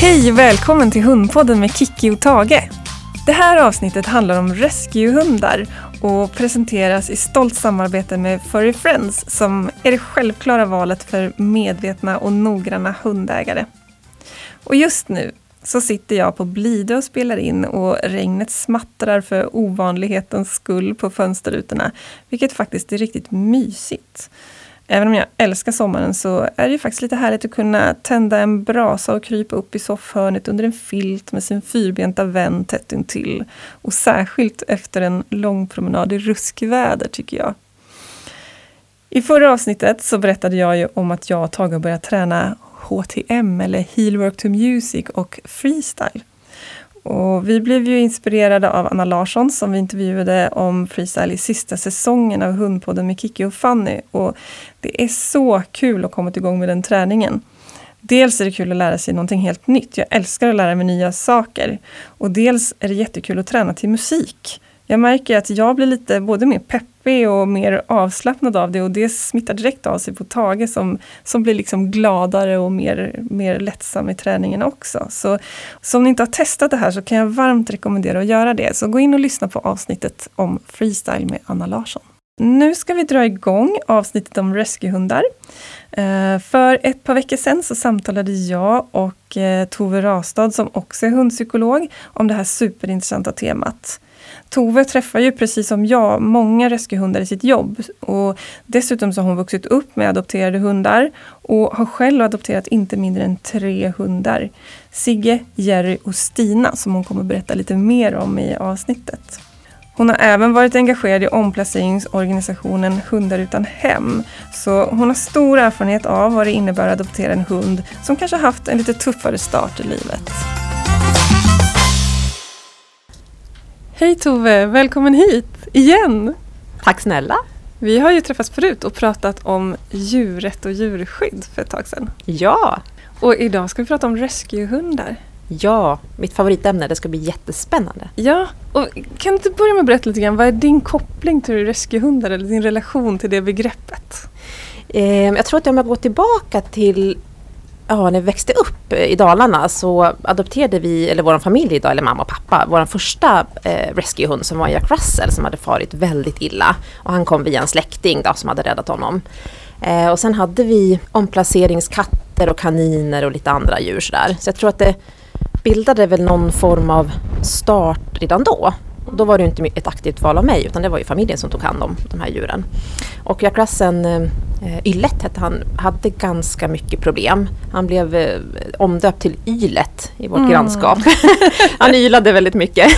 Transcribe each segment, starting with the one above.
Hej och välkommen till Hundpodden med Kiki och Tage. Det här avsnittet handlar om rescuehundar och presenteras i stolt samarbete med Furry Friends som är det självklara valet för medvetna och noggranna hundägare. Och just nu så sitter jag på Blidö och spelar in och regnet smattrar för ovanlighetens skull på fönsterrutorna, vilket faktiskt är riktigt mysigt. Även om jag älskar sommaren så är det ju faktiskt lite härligt att kunna tända en brasa och krypa upp i soffhörnet under en filt med sin fyrbenta vän tätt intill. Och särskilt efter en lång promenad i ruskväder tycker jag. I förra avsnittet så berättade jag ju om att jag och Tage börjat träna HTM eller Heel Work to Music och freestyle. Och vi blev ju inspirerade av Anna Larsson som vi intervjuade om freestyle i sista säsongen av Hundpodden med Kiki och Fanny. Och det är så kul att komma igång med den träningen. Dels är det kul att lära sig någonting helt nytt. Jag älskar att lära mig nya saker. Och dels är det jättekul att träna till musik. Jag märker att jag blir lite både mer peppig och mer avslappnad av det och det smittar direkt av sig på Tage som, som blir liksom gladare och mer, mer lättsam i träningen också. Så, så om ni inte har testat det här så kan jag varmt rekommendera att göra det. Så gå in och lyssna på avsnittet om freestyle med Anna Larsson. Nu ska vi dra igång avsnittet om rescuehundar. Eh, för ett par veckor sedan så samtalade jag och eh, Tove Rastad som också är hundpsykolog om det här superintressanta temat. Tove träffar ju precis som jag många rescuehundar i sitt jobb. Och dessutom så har hon vuxit upp med adopterade hundar och har själv adopterat inte mindre än tre hundar. Sigge, Jerry och Stina som hon kommer berätta lite mer om i avsnittet. Hon har även varit engagerad i omplaceringsorganisationen Hundar utan hem. Så hon har stor erfarenhet av vad det innebär att adoptera en hund som kanske haft en lite tuffare start i livet. Hej Tove, välkommen hit igen! Tack snälla! Vi har ju träffats förut och pratat om djurrätt och djurskydd för ett tag sedan. Ja! Och idag ska vi prata om rescuehundar. Ja, mitt favoritämne. Det ska bli jättespännande. Ja, och kan du inte börja med att berätta lite grann, vad är din koppling till rescuehundar eller din relation till det begreppet? Eh, jag tror att om jag går tillbaka till ja, när vi växte upp i Dalarna så adopterade vi, eller vår familj idag, eller mamma och pappa, vår första eh, rescuehund som var Jack Russell som hade farit väldigt illa. Och han kom via en släkting då, som hade räddat honom. Eh, och sen hade vi omplaceringskatter och kaniner och lite andra djur sådär. Så jag tror att det bildade väl någon form av start redan då. Och då var det inte ett aktivt val av mig utan det var ju familjen som tog hand om de här djuren. Och Russell, eh, Yllet hette han, hade ganska mycket problem. Han blev eh, omdöpt till Ylet i vårt mm. grannskap. han ylade väldigt mycket.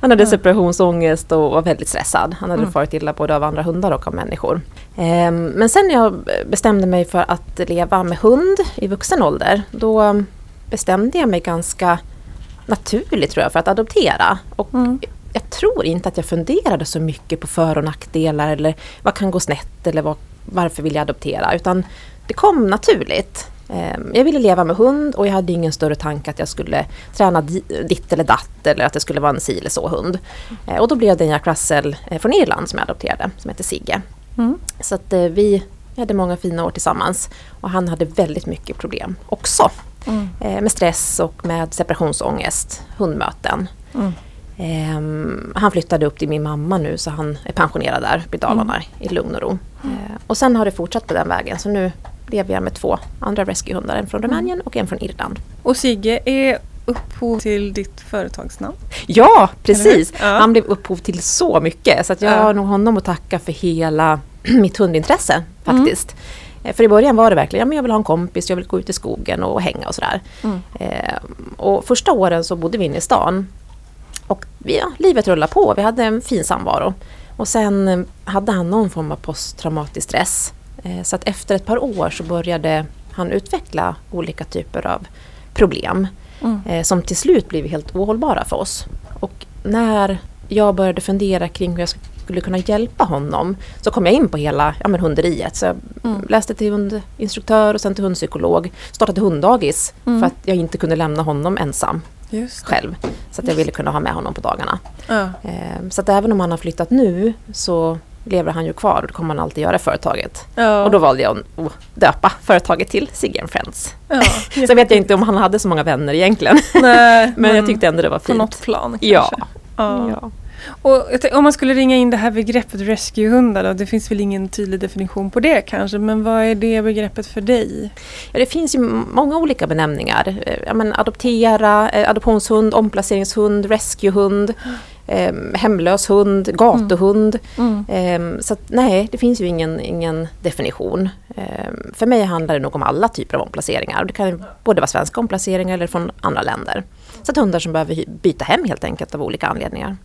han hade separationsångest och var väldigt stressad. Han hade mm. farit illa både av andra hundar och av människor. Eh, men sen när jag bestämde mig för att leva med hund i vuxen ålder, då bestämde jag mig ganska naturligt tror jag för att adoptera. Och mm jag tror inte att jag funderade så mycket på för och nackdelar eller vad kan gå snett eller vad, varför vill jag adoptera utan det kom naturligt. Ehm, jag ville leva med hund och jag hade ingen större tanke att jag skulle träna ditt eller datt eller att det skulle vara en si eller så hund. Ehm, och då blev det en Jack Russell eh, från Irland som jag adopterade som heter Sigge. Mm. Så att eh, vi hade många fina år tillsammans och han hade väldigt mycket problem också. Mm. Med stress och med separationsångest, hundmöten. Mm. Um, han flyttade upp till min mamma nu så han är pensionerad där i Dalarna mm. i lugn och ro. Uh, och sen har det fortsatt på den vägen så nu lever jag med två andra rescuehundar, en från mm. Rumänien och en från Irland. Och Sigge är upphov till ditt företagsnamn? Ja, precis! Ja. Han blev upphov till så mycket så att jag ja. har nog honom att tacka för hela mitt hundintresse faktiskt. Mm. För i början var det verkligen, ja, men jag vill ha en kompis, jag vill gå ut i skogen och hänga och sådär. Mm. Eh, och första åren så bodde vi inne i stan och ja, livet rullade på, vi hade en fin samvaro. Och sen eh, hade han någon form av posttraumatisk stress. Eh, så att efter ett par år så började han utveckla olika typer av problem. Mm. Eh, som till slut blev helt ohållbara för oss. Och när jag började fundera kring hur jag skulle kunna hjälpa honom så kom jag in på hela ja, men hunderiet. Så jag mm. läste till hundinstruktör och sen till hundpsykolog. Startade hunddagis mm. för att jag inte kunde lämna honom ensam själv. Så att jag ville kunna ha med honom på dagarna. Ja. Ehm, så att även om han har flyttat nu så lever han ju kvar och det kommer han alltid göra i företaget. Ja. Och då valde jag att döpa företaget till Sigge Friends. ja. Sen vet jag inte om han hade så många vänner egentligen. Nej, Men jag tyckte ändå det var På fint. något plan kanske. Ja. Ja. Och om man skulle ringa in det här begreppet rescuehundar då, det finns väl ingen tydlig definition på det kanske, men vad är det begreppet för dig? Ja, det finns ju många olika benämningar. Eh, men adoptera, eh, adoptionshund, omplaceringshund, rescuehund, eh, hemlös hund, gatuhund. Eh, så att, nej, det finns ju ingen, ingen definition. Eh, för mig handlar det nog om alla typer av omplaceringar. Det kan både vara svenska omplaceringar eller från andra länder. Så att hundar som behöver byta hem helt enkelt av olika anledningar.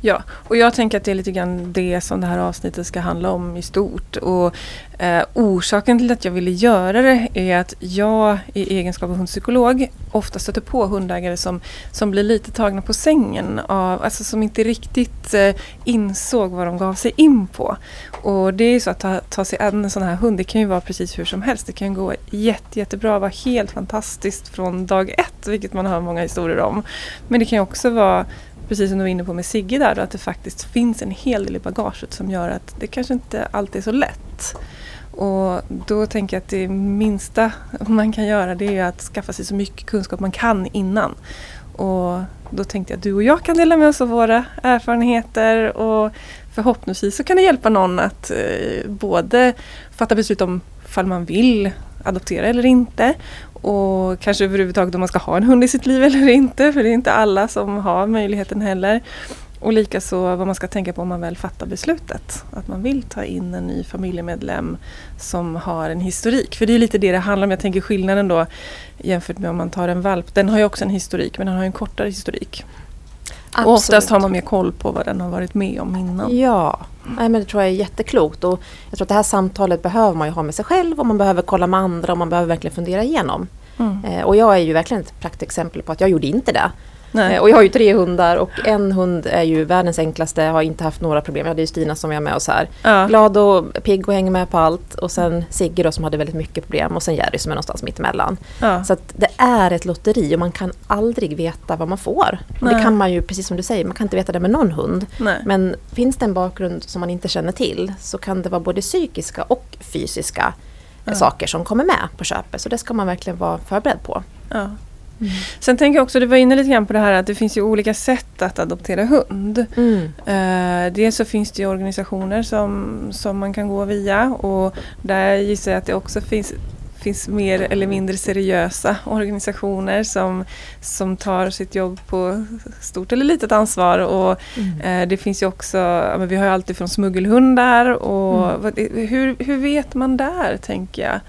Ja, och jag tänker att det är lite grann det som det här avsnittet ska handla om i stort. Och eh, orsaken till att jag ville göra det är att jag i egenskap av hundpsykolog ofta stöter på hundägare som, som blir lite tagna på sängen av, alltså som inte riktigt eh, insåg vad de gav sig in på. Och det är ju så att ta, ta sig an en sån här hund, det kan ju vara precis hur som helst. Det kan gå jätte, jättebra, vara helt fantastiskt från dag ett, vilket man hör många historier om. Men det kan ju också vara precis som du var inne på med Sigge där, då, att det faktiskt finns en hel del i bagaget som gör att det kanske inte alltid är så lätt. Och då tänker jag att det minsta man kan göra det är att skaffa sig så mycket kunskap man kan innan. Och då tänkte jag att du och jag kan dela med oss av våra erfarenheter och förhoppningsvis så kan det hjälpa någon att eh, både fatta beslut om ifall man vill adoptera eller inte och kanske överhuvudtaget om man ska ha en hund i sitt liv eller inte för det är inte alla som har möjligheten heller. Och likaså vad man ska tänka på om man väl fattar beslutet. Att man vill ta in en ny familjemedlem som har en historik. För det är lite det det handlar om. Jag tänker skillnaden då jämfört med om man tar en valp. Den har ju också en historik men den har ju en kortare historik. Och oftast har man mer koll på vad den har varit med om innan. Ja, Nej, men det tror jag är jätteklokt. Och jag tror att det här samtalet behöver man ju ha med sig själv och man behöver kolla med andra och man behöver verkligen fundera igenom. Mm. Eh, och jag är ju verkligen ett praktexempel på att jag gjorde inte det. Nej. Eh, och jag har ju tre hundar och en hund är ju världens enklaste, har inte haft några problem. Jag hade ju Stina som är med oss här. Ja. Glad och pigg och hänger med på allt. Och sen Sigge då som hade väldigt mycket problem och sen Jerry som är någonstans mittemellan. Ja. Så att det är ett lotteri och man kan aldrig veta vad man får. Det kan man ju, precis som du säger, man kan inte veta det med någon hund. Nej. Men finns det en bakgrund som man inte känner till så kan det vara både psykiska och fysiska Ja. saker som kommer med på köpet. Så det ska man verkligen vara förberedd på. Ja. Sen tänker jag också, du var inne lite grann på det här att det finns ju olika sätt att adoptera hund. Eh, dels så finns det ju organisationer som, som man kan gå via och där gissar jag att det också finns finns mer eller mindre seriösa organisationer som, som tar sitt jobb på stort eller litet ansvar. Och, eh, det finns ju också, vi har ju alltid från smuggelhundar och Mm. vad, hur, hur vet man där tänker jag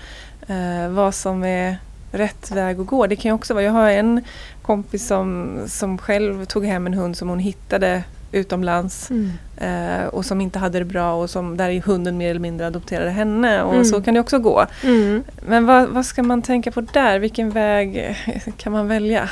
eh, vad som är rätt väg att gå. Det kan ju också vara, jag har en kompis som, som själv tog hem en hund som hon hittade utomlands Mm. eh, och som inte hade det bra och som där hunden mer eller mindre adopterade henne och Mm. så kan det också gå. Mm. Men vad, vad ska man tänka på där? Vilken väg kan man välja?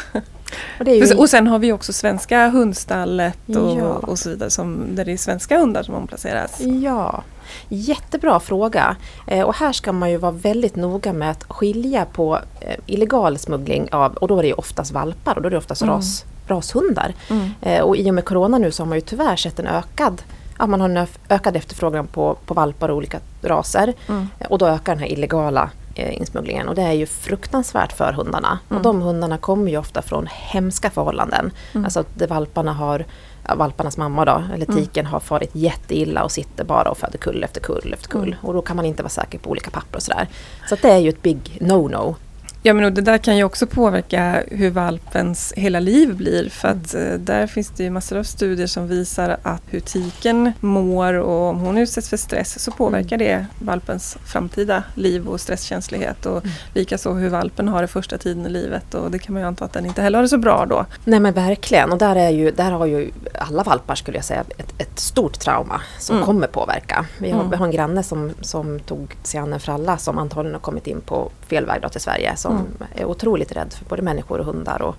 Och ju, Och sen har vi också svenska hundstallet och, Ja. och så vidare som, där det är svenska hundar som omplaceras. Ja, jättebra fråga. Eh, och här ska man ju vara väldigt noga med att skilja på eh, illegal smuggling av, och då är det ju oftast valpar och då är det oftast Mm. ras, rashundar. Mm. Eh, och i och med Corona nu så har man ju tyvärr sett en ökad Ja, man har en ökad efterfrågan på, på valpar och olika raser. Mm. Och då ökar den här illegala insmugglingen. Och det är ju fruktansvärt för hundarna. Mm. Och de hundarna kommer ju ofta från hemska förhållanden. Mm. Alltså att valparna har, ja, valparnas mamma då, eller Mm. tiken har farit jätteilla och sitter bara och föder kull efter kull efter kull. Mm. Och då kan man inte vara säker på olika papper och sådär. Så det är ju ett big no-no. Ja men och det där kan ju också påverka hur valpens hela liv blir för att eh, där finns det ju massor av studier som visar att hur tiken mår och om hon utsätts för stress så påverkar det valpens framtida liv och stresskänslighet och Mm. likaså hur valpen har det första tiden i livet och det kan man ju anta att den inte heller har det så bra då. Nej men verkligen. Och där, är ju, där har ju alla valpar skulle jag säga ett, ett stort trauma som Mm. kommer påverka. Vi har, Mm. vi har en granne som, som tog sig an en fralla som antagligen har kommit in på fel väg till Sverige. Som Mm. är otroligt rädd för både människor och hundar. Och,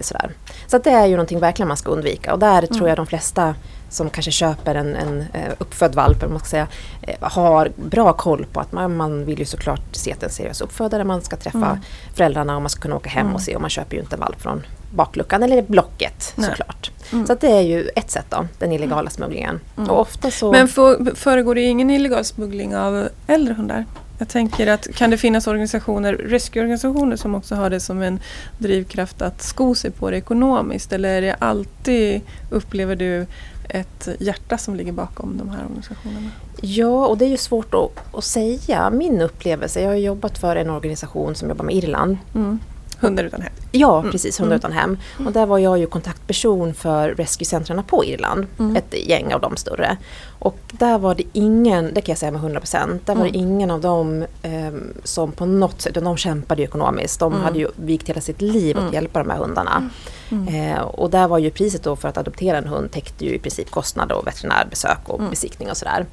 sådär. Så att det är ju någonting verkligen man ska undvika. Och där tror Mm. jag de flesta som kanske köper en, en eh, uppfödd valp, man ska säga, eh, har bra koll på att man, man vill ju såklart se att det är en seriös uppfödare. Man ska träffa Mm. föräldrarna och man ska kunna åka hem Mm. och se. Och man köper ju inte en valp från bakluckan eller blocket Nej. såklart. Mm. Så att det är ju ett sätt då, den illegala smugglingen. Mm. Och ofta så... Men för, föregår det ingen illegal smuggling av äldre hundar? Jag tänker att kan det finnas organisationer, rescueorganisationer som också har det som en drivkraft att sko sig på det ekonomiskt? Eller är det alltid, upplever du, ett hjärta som ligger bakom de här organisationerna? Ja, och det är ju svårt att, att säga. Min upplevelse, jag har jobbat för en organisation som jobbar med Irland. Mm. Hundar utan hem. Ja, Mm. precis, Hundar utan hem. Och där var jag ju kontaktperson för rescue-centrarna på Irland. Mm. Ett gäng av de större. Och där var det ingen, det kan jag säga med 100 procent, där var det Mm. ingen av dem ehm, som på något sätt, de kämpade ju ekonomiskt. De Mm. hade ju vikt hela sitt liv att Mm. hjälpa de här hundarna. Mm. Eh, och där var ju priset då för att adoptera en hund täckte ju i princip kostnader och veterinärbesök och Mm. besiktning och sådär.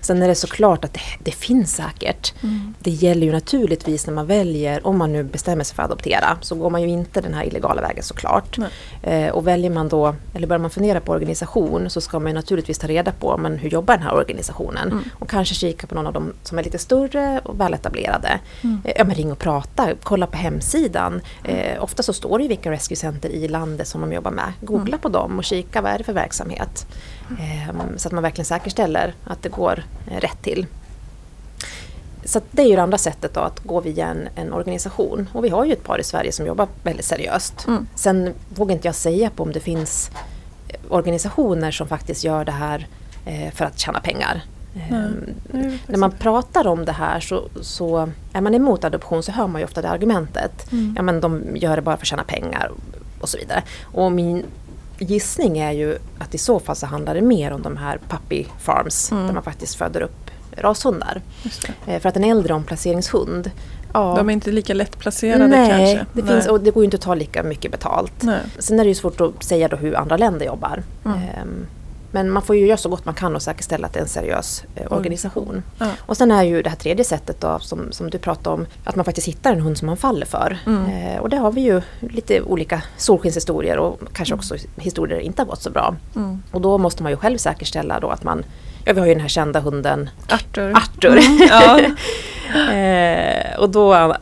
Sen är det såklart att det, det finns säkert. Mm. Det gäller ju naturligtvis när man väljer, om man nu bestämmer sig för att adoptera, så går man ju inte den här illegala vägen såklart. Eh, och väljer man då, eller börjar man fundera på organisation, så ska man ju naturligtvis ta reda på men hur jobbar den här organisationen? Mm. Och kanske kika på någon av dem som är lite större och väletablerade. Mm. Eh, ja men ring och prata, kolla på hemsidan. Eh, ofta så står det ju vilka rescue center i landet som de jobbar med. Googla Mm. på dem och kika vad är det för verksamhet. Eh, så att man verkligen säkerställer att det går eh, rätt till. Så det är ju det andra sättet då, att gå via en, en organisation. Och vi har ju ett par i Sverige som jobbar väldigt seriöst. Mm. Sen vågar inte jag säga på om det finns eh, organisationer som faktiskt gör det här för att tjäna pengar. Nej, när man pratar om det här så, så är man emot adoption så hör man ju ofta det argumentet. Mm. Ja men de gör det bara för att tjäna pengar och så vidare. Och min gissning är ju att i så fall så handlar det mer om de här puppy farms Mm. där man faktiskt föder upp rashundar. Eh, För att en äldre omplaceringshund, ja, De är inte lika lätt placerade nej, kanske? Det finns, och det går ju inte att ta lika mycket betalt. Nej. Sen är det ju svårt att säga då hur andra länder jobbar. Mm. Ehm, Men man får ju göra så gott man kan och säkerställa att det är en seriös eh, organisation. Ja. Och sen är ju det här tredje sättet då, som, som du pratade om, att man faktiskt hittar en hund som man faller för. Mm. Eh, och det har vi ju lite olika solskenshistorier och kanske också historier där det inte har gått så bra. Mm. Och då måste man ju själv säkerställa då att man, ja vi har ju den här kända hunden Arthur. Arthur. Ja. eh, och då eh,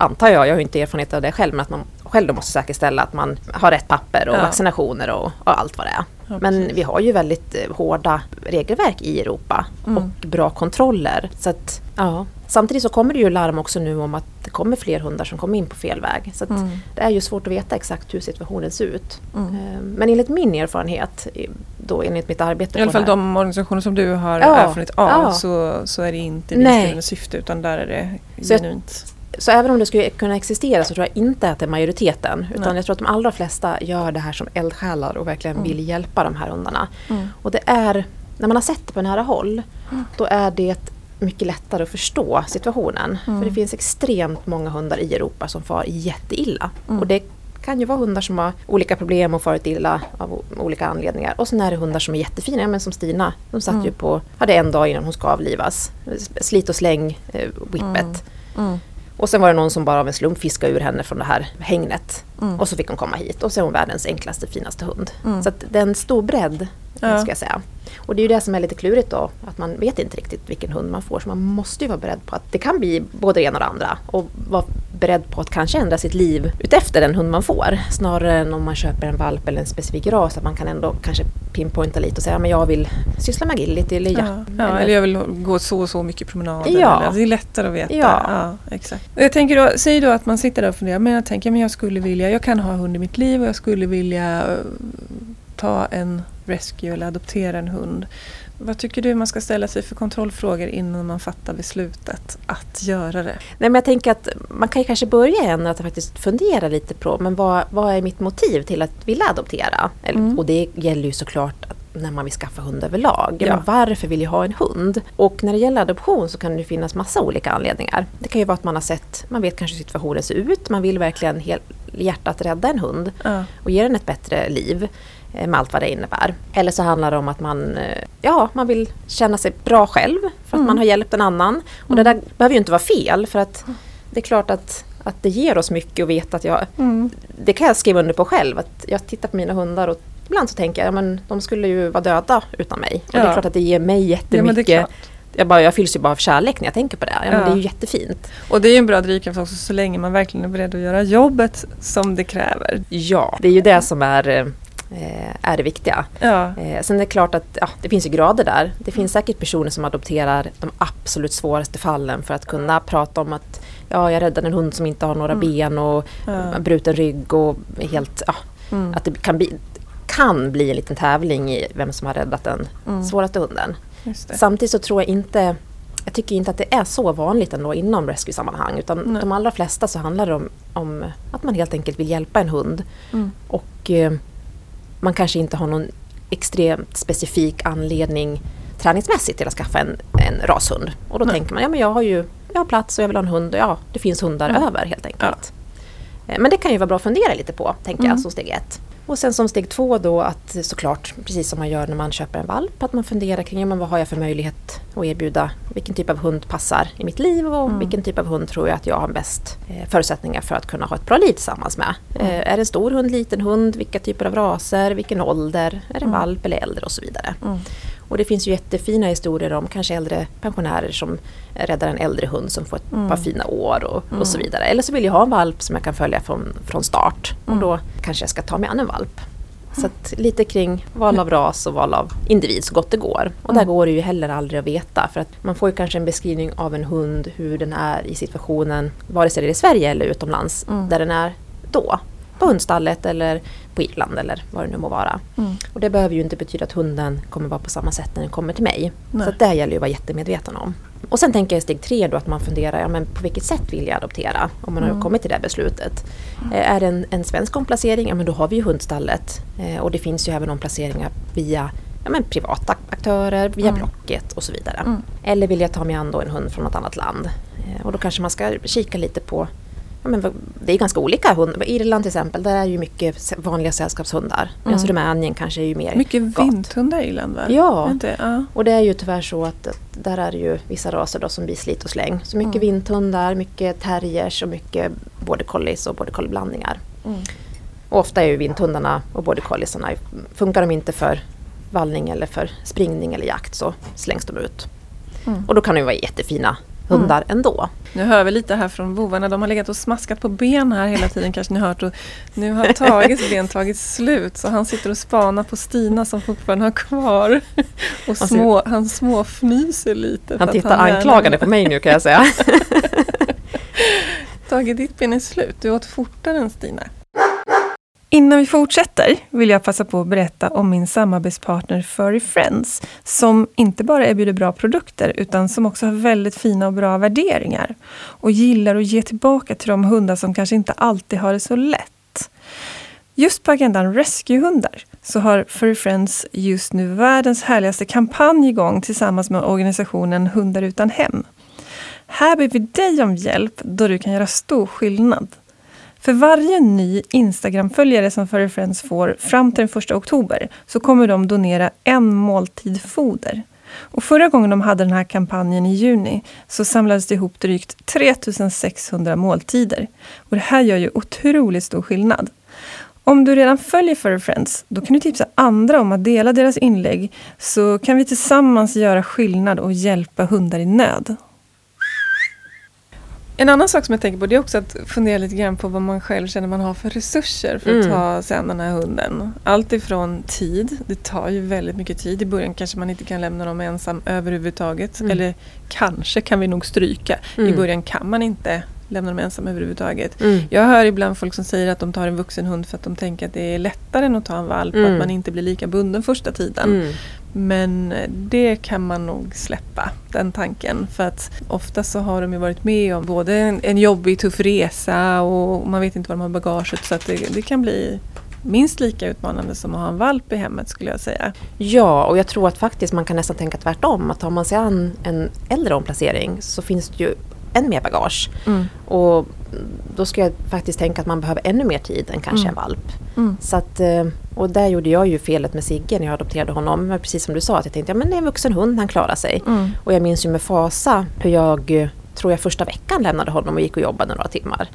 antar jag, jag har ju inte erfarenhet av det själv, men att man själv då måste säkerställa att man har rätt papper och Ja. vaccinationer och, och allt vad det är. Ja, men vi har ju väldigt eh, hårda regelverk i Europa Mm. och bra kontroller. Så att, ja. Samtidigt så kommer det ju larm också nu om att det kommer fler hundar som kommer in på fel väg. Så Mm. det är ju svårt att veta exakt hur situationen ser ut. Mm. Eh, Men enligt min erfarenhet, då enligt mitt arbete I alla fall här, de organisationer som du har Ja, erfarenhet av ja. så, så är det inte vinstdrivande syfte utan där är det Så genuint. Så även om det skulle kunna existera så tror jag inte att det är majoriteten. Utan Nej. jag tror att de allra flesta gör det här som eldsjälar och verkligen Mm. vill hjälpa de här hundarna. Mm. Och det är, när man har sett det på nära håll, Mm. då är det mycket lättare att förstå situationen. Mm. För det finns extremt många hundar i Europa som far jätteilla. Mm. Och det kan ju vara hundar som har olika problem och farit illa av olika anledningar. Och sen är det hundar som är jättefina, ja, men som Stina. De satt Mm. ju på, hade en dag innan hon ska avlivas. Slit och släng, eh, whippet. Mm. Och sen var det någon som bara av en slump fiskade ur henne från det här hängnet. Mm. Och så fick hon komma hit. Och så är hon världens enklaste, finaste hund. Mm. Så att det är en stor bredd, Ja. ska jag säga. Och det är ju det som är lite klurigt då, att man vet inte riktigt vilken hund man får. Så man måste ju vara beredd på att det kan bli både det ena och det andra. Och vara beredd på att kanske ändra sitt liv utefter den hund man får. Snarare än om man köper en valp eller en specifik ras. Att man kan ändå kanske pinpointa lite och säga, ja, men jag vill syssla med agility eller Ja. ja. Ja, eller jag vill gå så och så mycket promenader. Ja. Eller, det är lättare att veta. Ja. exakt. Och jag tänker då, säg då att man sitter där och funderar, men jag tänker men jag skulle vilja, jag kan ha hund i mitt liv och jag skulle vilja ta en rescue eller adoptera en hund. Vad tycker du man ska ställa sig för kontrollfrågor innan man fattar beslutet att göra det? Nej, men jag tänker att man kan ju kanske börja igen att faktiskt fundera lite på men vad, vad är mitt motiv till att vilja adoptera? Mm. Och det gäller ju såklart när man vill skaffa hund överlag. Ja. Varför vill jag ha en hund? Och när det gäller adoption så kan det finnas massa olika anledningar. Det kan ju vara att man har sett, man vet kanske hur situationen ser ut, man vill verkligen helt hjärtat rädda en hund Ja. och ge den ett bättre liv med allt vad det innebär. Eller så handlar det om att man, eh, ja, man vill känna sig bra själv för att Mm. man har hjälpt en annan. Och det där behöver ju inte vara fel för att det är klart att, att det ger oss mycket att veta att jag, Mm. det kan jag skriva under på själv, att jag tittar på mina hundar och ibland så tänker jag, ja, men de skulle ju vara döda utan mig. Och det är Ja. klart att det ger mig Ja, jättemycket klart. jag, bara, jag fylls ju bara av kärlek när jag tänker på det. Ja, men Ja. Det är ju jättefint. Och det är ju en bra drivkraft också så länge man verkligen är beredd att göra jobbet som det kräver. Ja, det är ju det som är, eh, är det viktiga. Ja, Eh, sen är det klart att ja, det finns ju grader där. Det finns säkert personer som adopterar de absolut svåraste fallen för att kunna prata om att ja, jag räddade en hund som inte har några Mm. ben och ja. bruten rygg och helt, ja, Mm. att det kan bli, kan bli en liten tävling i vem som har räddat den Mm. svåraste hunden. Samtidigt så tror jag inte jag tycker inte att det är så vanligt ändå inom rescue-sammanhang utan Nej. de allra flesta så handlar det om, om att man helt enkelt vill hjälpa en hund Mm. och eh, man kanske inte har någon extremt specifik anledning träningsmässigt till att skaffa en, en rashund. Och då Nej. tänker man, ja men jag har ju jag har plats och jag vill ha en hund och ja, det finns hundar Mm. över helt enkelt. Eh, Men det kan ju vara bra att fundera lite på, tänker Mm. jag, som steg ett. Och sen som steg två då att såklart, precis som man gör när man köper en valp, att man funderar kring ja, men vad har jag för möjlighet att erbjuda? Vilken typ av hund passar i mitt liv och Mm. vilken typ av hund tror jag att jag har bäst eh, förutsättningar för att kunna ha ett bra liv tillsammans med? Mm. Eh, är det en stor hund, liten hund, vilka typer av raser, vilken ålder, är det en Mm. valp eller äldre och så vidare. Mm. Och det finns ju jättefina historier om kanske äldre pensionärer som räddar en äldre hund som får ett Mm. par fina år och, Mm. och så vidare. Eller så vill jag ha en valp som jag kan följa från, från start Mm. och då kanske jag ska ta mig an en valp. Så att lite kring val av ras och val av individ så gott det går. Och där Mm. går det ju heller aldrig att veta för att man får ju kanske en beskrivning av en hund hur den är i situationen, vare sig det är i Sverige eller utomlands, Mm. där den är då. På hundstallet eller på Irland eller vad det nu må vara. Mm. Och det behöver ju inte betyda att hunden kommer vara på samma sätt när den kommer till mig. Nej. Så det gäller ju att vara jättemedveten om. Och sen tänker jag i steg tre då att man funderar, ja, men på vilket sätt vill jag adoptera? Om man har Mm. kommit till det beslutet. Eh, är det en, en svensk omplacering, ja men då har vi ju hundstallet. Eh, och det finns ju även omplaceringar via ja, men privata aktörer, via Mm. Blocket och så vidare. Mm. Eller vill jag ta mig an en hund från något annat land? Eh, och då kanske man ska kika lite på Ja, men det är ganska olika hundar. Irland till exempel, där är ju mycket vanliga sällskapshundar. Medan Mm. Rumänien kanske är ju mer Mycket vinthundar i Irland va? Ja. Ja. Och det är ju tyvärr så att att där är det ju vissa raser då som blir slit och släng. Så mycket Mm. vinthundar, mycket terriers och mycket border collies och border collie blandningar. Mm. Och ofta är ju vinthundarna och border colliesarna, funkar de inte för vallning eller för springning eller jakt så slängs de ut. Mm. Och då kan de ju vara jättefina hundar ändå. Nu hör vi lite här från vovarna. De har legat och smaskat på ben här hela tiden kanske ni hört. Och nu har Tages ben tagit slut så han sitter och spanar på Stina som fortfarande har kvar. Och små, han småfnyser lite. Han tittar gärna- anklagande på mig nu kan jag säga. Tage, ditt ben är slut. Du åt fortare än Stina. Innan vi fortsätter vill jag passa på att berätta om min samarbetspartner Furry Friends som inte bara erbjuder bra produkter utan som också har väldigt fina och bra värderingar och gillar att ge tillbaka till de hundar som kanske inte alltid har det så lätt. Just på agendan Rescuehundar så har Furry Friends just nu världens härligaste kampanj igång tillsammans med organisationen Hundar utan hem. Här ber vi dig om hjälp då du kan göra stor skillnad. För varje ny Instagram-följare som Furry Friends får fram till den 1 oktober så kommer de donera en måltid foder. Och förra gången de hade den här kampanjen i juni så samlades det ihop drygt 3600 måltider. Och det här gör ju otroligt stor skillnad. Om du redan följer Furry Friends, då kan du tipsa andra om att dela deras inlägg så kan vi tillsammans göra skillnad och hjälpa hundar i nöd. En annan sak som jag tänker på det är också att fundera lite grann på vad man själv känner man har för resurser för att Mm. ta sig an den här hunden. Allt ifrån tid, det tar ju väldigt mycket tid. I början kanske man inte kan lämna dem ensam överhuvudtaget. Mm. Eller kanske kan vi nog stryka. I Mm. början kan man inte lämna dem ensam överhuvudtaget. Mm. Jag hör ibland folk som säger att de tar en vuxen hund för att de tänker att det är lättare än att ta en valp och Mm. att man inte blir lika bunden första tiden. Mm. Men det kan man nog släppa, den tanken. För att ofta så har de ju varit med om både en, en jobbig, tuff resa och man vet inte vad de har i bagaget. Så att det, det kan bli minst lika utmanande som att ha en valp i hemmet skulle jag säga. Ja, och jag tror att faktiskt man kan nästan tänka tvärtom. Att tar man sig an en äldre omplacering så finns det ju än mer bagage. Och då ska jag faktiskt tänka att man behöver ännu mer tid än kanske Mm. en valp. Mm. Så att, eh, och där gjorde jag ju felet med Sigge när jag adopterade honom. Men precis som du sa, att jag tänkte att ja, men det är en vuxen hund, han klarar sig. Mm. Och jag minns ju med fasa hur jag eh, tror jag första veckan lämnade honom och gick och jobbade några timmar.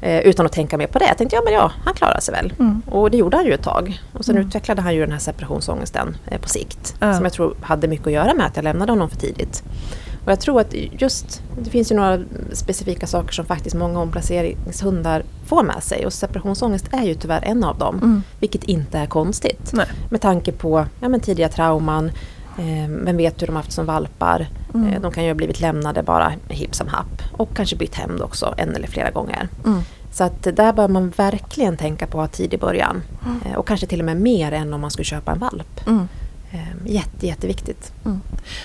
Eh, utan att tänka mer på det. Jag tänkte ja men ja, han klarar sig väl. Mm. Och det gjorde han ju ett tag. Och sen Mm. utvecklade han ju den här separationsångesten eh, på sikt. Som jag tror hade mycket att göra med att jag lämnade honom för tidigt. Och jag tror att just, det finns ju några specifika saker som faktiskt många omplaceringshundar får med sig. Och separationsångest är ju tyvärr en av dem. Mm. Vilket inte är konstigt. Nej. Med tanke på ja, men tidiga trauman, eh, vem vet hur de haft som valpar. Mm. Eh, de kan ju ha blivit lämnade bara hipp som happ. Och kanske bytt hem också en eller flera gånger. Mm. Så att där bör man verkligen tänka på att ha tid i början. Eh, och kanske till och med mer än om man skulle köpa en valp. Eh, jätte, jätteviktigt. Mm.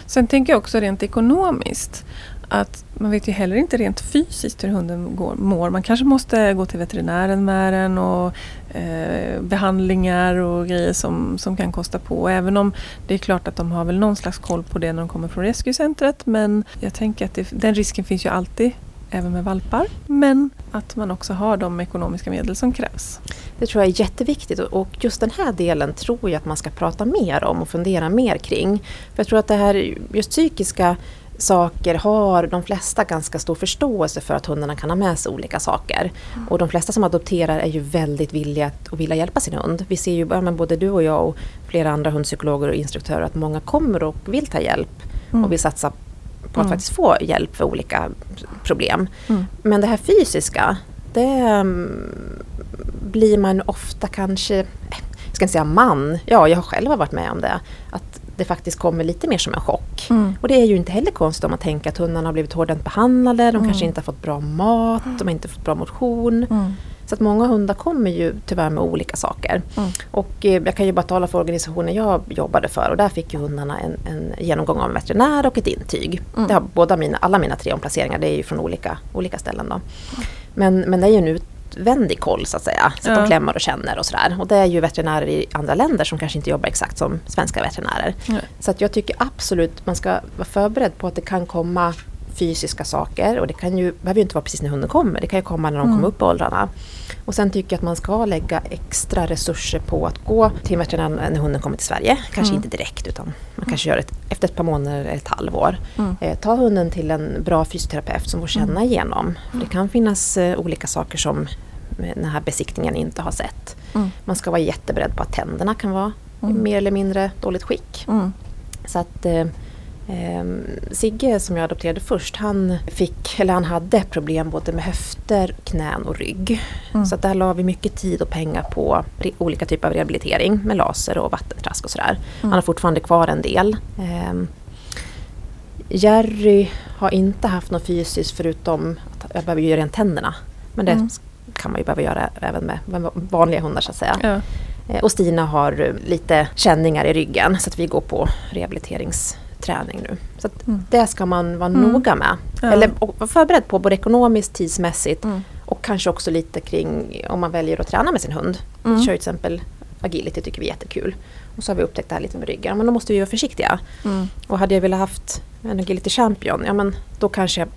Sen tänker jag också rent ekonomiskt att man vet ju heller inte rent fysiskt hur hunden går, mår. Man kanske måste gå till veterinären med den och eh, behandlingar och grejer som, som kan kosta på. Även om det är klart att de har väl någon slags koll på det när de kommer från rescuecentret. Men jag tänker att det, den risken finns ju alltid även med valpar. Men att man också har de ekonomiska medel som krävs. Det tror jag är jätteviktigt och- just den här delen tror jag att man ska prata mer om och fundera mer kring. För jag tror att det här just psykiska saker har de flesta ganska stor förståelse för att hundarna kan ha med sig olika saker. Och de flesta som adopterar är ju väldigt villiga att och vilja hjälpa sin hund. Vi ser ju både du och jag och flera andra hundpsykologer och instruktörer att många kommer och vill ta hjälp Mm. och vill satsa på att Mm. faktiskt få hjälp för olika problem. Mm. Men det här fysiska, det mm, blir man ofta kanske, eh, jag ska inte säga man, ja jag har själv varit med om det, att det faktiskt kommer lite mer som en chock. Mm. Och det är ju inte heller konstigt om man tänker att hundarna har blivit hårdhänt behandlade, de Mm. kanske inte har fått bra mat, de har inte fått bra motion. Mm. Så att många hundar kommer ju tyvärr med olika saker. Mm. Och eh, jag kan ju bara tala för organisationen jag jobbade för och där fick ju hundarna en, en genomgång av en veterinär och ett intyg. Mm. Det har båda mina, alla mina tre omplaceringar, det är ju från olika, olika ställen då. Men, men det är ju en utvändig koll så att säga. Så att Ja. de klämmer och känner och sådär. Och det är ju veterinärer i andra länder som kanske inte jobbar exakt som svenska veterinärer. Nej. Så att jag tycker absolut man ska vara förberedd på att det kan komma fysiska saker och det kan ju, behöver ju inte vara precis när hunden kommer, det kan ju komma när de Mm. kommer upp i åldrarna. Och sen tycker jag att man ska lägga extra resurser på att gå till en veterinär när hunden kommer till Sverige. Kanske Mm. inte direkt utan man kanske gör det efter ett par månader eller ett halvår. Mm. Eh, ta hunden till en bra fysioterapeut som får känna Mm. igenom. För det kan finnas eh, olika saker som den här besiktningen inte har sett. Mm. Man ska vara jätteberedd på att tänderna kan vara Mm. mer eller mindre dåligt skick. Mm. Så att eh, Sigge som jag adopterade först, han fick, eller han hade problem både med höfter, knän och rygg. Mm. Så där la vi mycket tid och pengar på olika typer av rehabilitering med laser och vattentrask och sådär. Han har fortfarande kvar en del. Eh, Jerry har inte haft något fysiskt förutom att jag behöver göra rent tänderna. Men det Mm. kan man ju behöva göra även med vanliga hundar så att säga. Ja. Eh, Och Stina har lite känningar i ryggen så att vi går på rehabiliteringsträning nu. Så Mm. det ska man vara Mm. noga med. Ja. Eller och vara förberedd på både ekonomiskt, tidsmässigt Mm. och kanske också lite kring om man väljer att träna med sin hund. Mm. Vi kör ju till exempel agility tycker vi är jättekul. Och så har vi upptäckt det här lite med ryggen. Men då måste vi vara försiktiga. Mm. Och hade jag velat haft en agility champion, ja men då kanske jag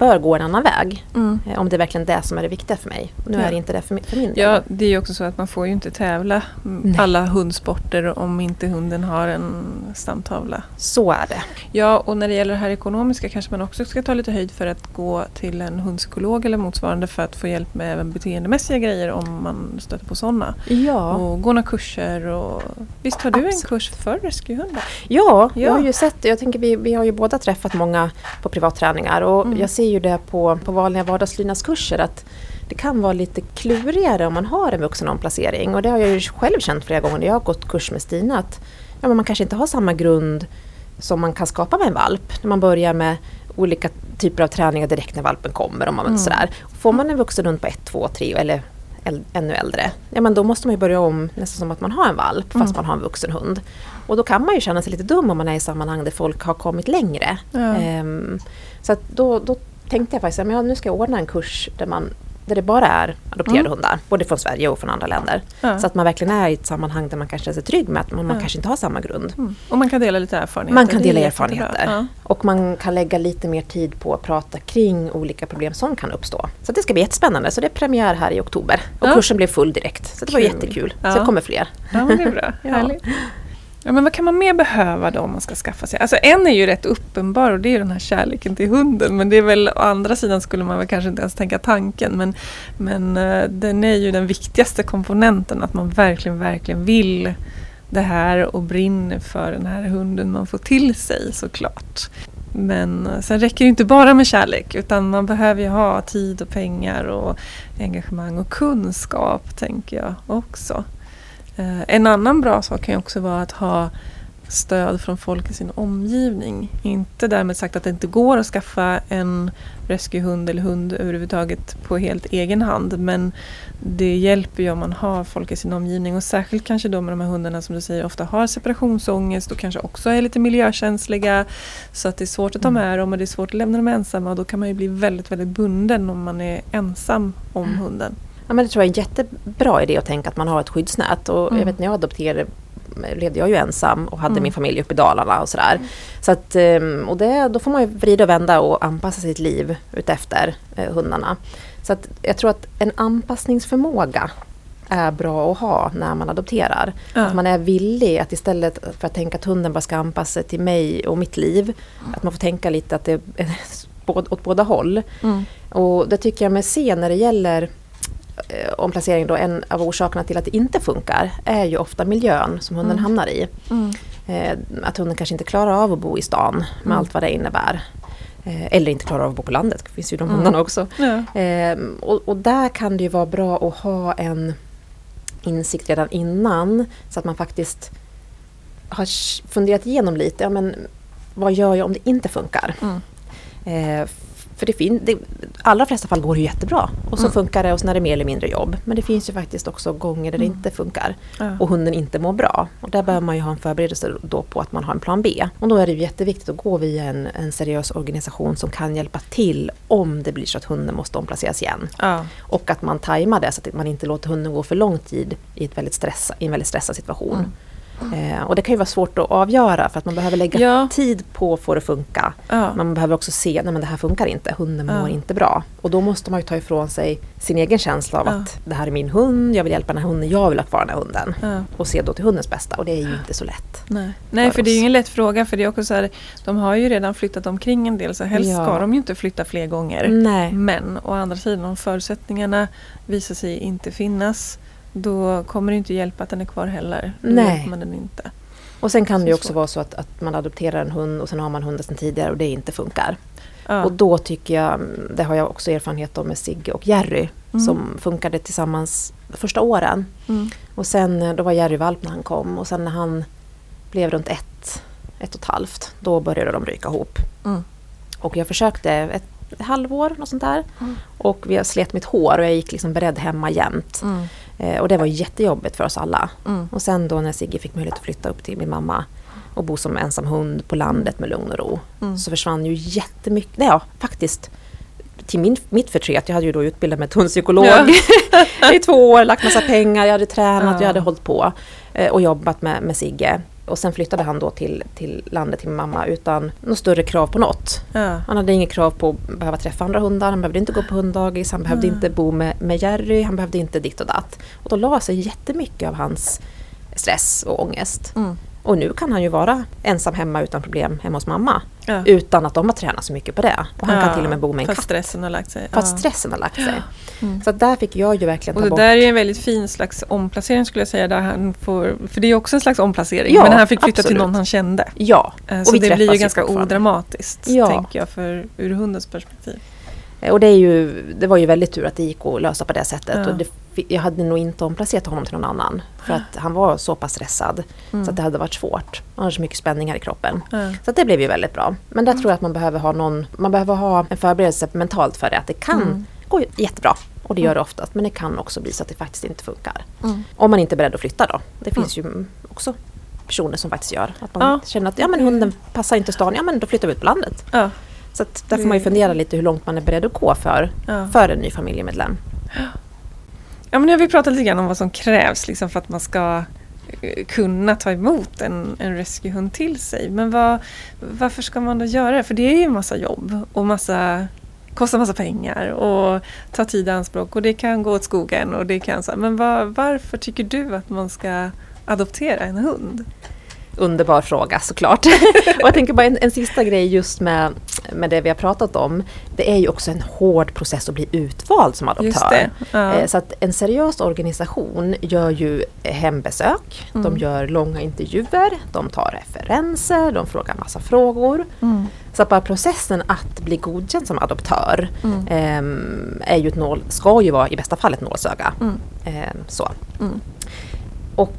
bör gå en annan väg. Mm. Eh, Om det är verkligen det som är det viktiga för mig. Nu Ja. är det inte det för min, för min del. Ja, det är ju också så att man får ju inte tävla mm, Nej. alla hundsporter om inte hunden har en stamtavla. Så är det. Ja, och när det gäller det här ekonomiska kanske man också ska ta lite höjd för att gå till en hundpsykolog eller motsvarande för att få hjälp med även beteendemässiga grejer om man stöter på sådana. Ja. Och gå några kurser och visst har du en Absolut. kurs för rescuehundar? Ja, jag Ja. har ju sett, jag tänker vi, vi har ju båda träffat många på privatträningar och Mm. jag ser ju det på, på vanliga vardagslydnadskurser att det kan vara lite klurigare om man har en vuxen omplacering och det har jag ju själv känt flera gånger när jag har gått kurs med Stina att ja, men man kanske inte har samma grund som man kan skapa med en valp. När man börjar med olika typer av träningar direkt när valpen kommer. Och man, Mm. sådär. Får man en vuxen hund på ett, två, tre eller äl- ännu äldre, ja men då måste man ju börja om nästan som att man har en valp fast Mm. man har en vuxen hund. Och då kan man ju känna sig lite dum om man är i sammanhang där folk har kommit längre. Ja. Ehm, så då, då tänkte jag faktiskt att ja, nu ska jag ordna en kurs där, man, där det bara är adopterade Mm. hundar, både från Sverige och från andra länder. Ja. Så att man verkligen är i ett sammanhang där man kanske känner sig trygg med att man, man Ja. kanske inte har samma grund. Mm. Och man kan dela lite erfarenheter. Man kan dela erfarenheter. Och man kan lägga lite mer tid på att prata kring olika problem som kan uppstå. Så det ska bli jättespännande. Så det är premiär här i oktober. Och kursen blev full direkt. Så det var Kul. jättekul. Ja. Så det kommer fler. ja, men det är bra. Ja. Härligt. Ja, men vad kan man mer behöva då om man ska skaffa sig? Alltså en är ju rätt uppenbar och det är den här kärleken till hunden. Men det är väl å andra sidan skulle man väl kanske inte ens tänka tanken. Men, men eh, den är ju den viktigaste komponenten. Att man verkligen, verkligen vill det här och brinner för den här hunden man får till sig såklart. Men eh, sen räcker det inte bara med kärlek utan man behöver ju ha tid och pengar och engagemang och kunskap tänker jag också. Eh, en annan bra sak kan ju också vara att ha stöd från folk i sin omgivning. Inte därmed sagt att det inte går att skaffa en rescuehund eller hund överhuvudtaget på helt egen hand. Men det hjälper ju om man har folk i sin omgivning och särskilt kanske då med de här hundarna som du säger ofta har separationsångest och kanske också är lite miljökänsliga. Så att det är svårt att ta mm. med dem och det är svårt att lämna dem ensamma och då kan man ju bli väldigt, väldigt bunden om man är ensam om mm. hunden. Ja, men det tror jag är en jättebra idé att tänka att man har ett skyddsnät. Och mm. jag vet när jag adopterade levde jag ju ensam och hade mm. min familj uppe i Dalarna och sådär. Mm. Så att, ehm, och det, då får man ju vrida och vända och anpassa sitt liv utefter eh, hundarna. Så att jag tror att en anpassningsförmåga är bra att ha när man adopterar. Ja. Att man är villig att istället för att tänka att hunden bara ska anpassa sig till mig och mitt liv, mm. att man får tänka lite att det är åt båda håll. Mm. Och det tycker jag mig se när det gäller omplacering då, en av orsakerna till att det inte funkar är ju ofta miljön som hunden mm. hamnar i. Mm. Eh, att hunden kanske inte klarar av att bo i stan med mm. allt vad det innebär. Eh, eller inte klarar av att bo på landet, det finns ju de mm. hundarna också. Ja. Eh, och, och, där kan det ju vara bra att ha en insikt redan innan så att man faktiskt har funderat igenom lite, ja, men vad gör jag om det inte funkar? Mm. Eh, för det fin- det, allra flesta fall går det jättebra och så mm. funkar det och sen är det mer eller mindre jobb. Men det finns ju faktiskt också gånger där det mm. inte funkar ja. och hunden inte mår bra. Och där behöver man ju ha en förberedelse då på att man har en plan B. Och då är det ju jätteviktigt att gå via en, en seriös organisation som kan hjälpa till om det blir så att hunden måste omplaceras igen. Ja. Och att man tajmar det så att man inte låter hunden gå för lång tid i, ett väldigt stressa, i en väldigt stressad situation. Mm. Eh, och det kan ju vara svårt att avgöra för att man behöver lägga ja. tid på att få det att funka. Ja. Man behöver också se, att det här funkar inte, hunden mår inte bra. Och då måste man ju ta ifrån sig sin egen känsla av att det här är min hund, jag vill hjälpa den här hunden, jag vill ha kvar den här hunden. Och se då till hundens bästa och det är ju inte så lätt. Nej, Nej för, för det är ju ingen lätt fråga för det är också så här, de har ju redan flyttat omkring en del så helst ska de ju inte flytta fler gånger. Nej. Men å andra sidan om förutsättningarna visar sig inte finnas då kommer det inte hjälpa att den är kvar heller. Då Nej. man den inte. Och sen kan det också svårt. vara så att, att man adopterar en hund och sen har man hunden sedan tidigare och det inte funkar. Ja. Och då tycker jag, det har jag också erfarenhet av med Sigge och Jerry mm. som funkade tillsammans första åren. Mm. Och sen, då var Jerry valp när han kom och sen när han blev runt ett, ett och ett halvt, då började de ryka ihop. Mm. Och jag försökte ett halvår, något sånt där. Mm. Och jag slet mitt hår och jag gick liksom beredd hemma jämt. Eh, och det var jättejobbigt för oss alla. Mm. Och sen då när Sigge fick möjlighet att flytta upp till min mamma och bo som ensam hund på landet med lugn och ro. Mm. Så försvann ju jättemycket, ja faktiskt till min, mitt förtret, jag hade ju då utbildat mig till hundpsykolog ja. i två år, lagt massa pengar, jag hade tränat, ja. jag hade hållit på eh, och jobbat med, med Sigge. Och sen flyttade han då till, till landet till min mamma utan något större krav på något. Ja. Han hade inget krav på att behöva träffa andra hundar, han behövde inte gå på hunddagis, han behövde mm. inte bo med, med Jerry, han behövde inte ditt och datt. Och då la sig jättemycket av hans stress och ångest. Mm. Och nu kan han ju vara ensam hemma utan problem hemma hos mamma. Ja. Utan att de har tränat så mycket på det. Och han ja, kan till och med bo med en katt. stressen har lagt sig. För att stressen har lagt sig. Mm. Så där fick jag ju verkligen ta och det bort. där är en väldigt fin slags omplacering skulle jag säga. Där han får, för det är också en slags omplacering. Ja, men han fick flytta absolut. till någon han kände. Ja. Eh, så det blir ju ganska odramatiskt. Ja. Tänker jag för, ur hundens perspektiv. Eh, och det, ju, det var ju väldigt tur att det gick att lösa på det sättet. Ja. Och det, jag hade nog inte omplacerat honom till någon annan. För att han var så pass stressad. Mm. Så att det hade varit svårt. Han hade så mycket spänningar i kroppen. Ja. Så det blev ju väldigt bra. Men där mm. tror jag att man behöver ha någon, man behöver ha en förberedelse mentalt för det. Att det kan mm. gå jättebra. Och det gör det oftast. Men det kan också bli så att det faktiskt inte funkar. Mm. Om man inte är beredd att flytta då. Det finns mm. ju också personer som faktiskt gör. Att man ja. känner att ja, men hunden passar inte stan, ja men då flyttar vi ut på landet. Ja. Så att där får man ju fundera lite hur långt man är beredd att gå för, ja. för en ny familjemedlem. Ja, men nu har vi pratat lite grann om vad som krävs liksom, för att man ska eh, kunna ta emot en, en rescuehund till sig. Men vad, varför ska man då göra det? För det är ju en massa jobb och massa, kostar massa pengar och tar tid i anspråk och det kan gå åt skogen. Och det kan, så, men var, varför tycker du att man ska adoptera en hund? Underbar fråga såklart. och jag tänker bara en, en sista grej just med, med det vi har pratat om. Det är ju också en hård process att bli utvald som adoptör. Ja. Eh, Så att en seriös organisation gör ju hembesök, Mm. de gör långa intervjuer, de tar referenser, de frågar massa frågor. Mm. Så att bara processen att bli godkänd som adoptör Mm. ehm, är ju ett nål, ska ju vara i bästa fall ett nålsöga. Mm. Ehm, så. Mm. Och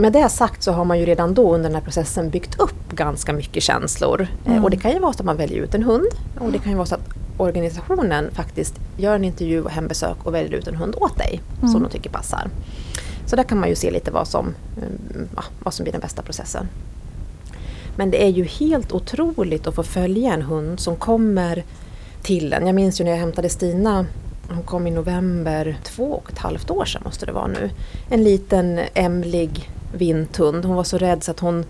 med det sagt så har man ju redan då under den här processen byggt upp ganska mycket känslor. Eh, Mm. Och det kan ju vara så att man väljer ut en hund och det kan ju vara så att organisationen faktiskt gör en intervju och hembesök och väljer ut en hund åt dig Mm. som de tycker passar. Så där kan man ju se lite vad som, mm, ja, vad som blir den bästa processen. Men det är ju helt otroligt att få följa en hund som kommer till en. Jag minns ju när jag hämtade Stina, hon kom i november, två och ett halvt år sedan måste det vara nu. En liten ämlig vinthund. Hon var så rädd så att hon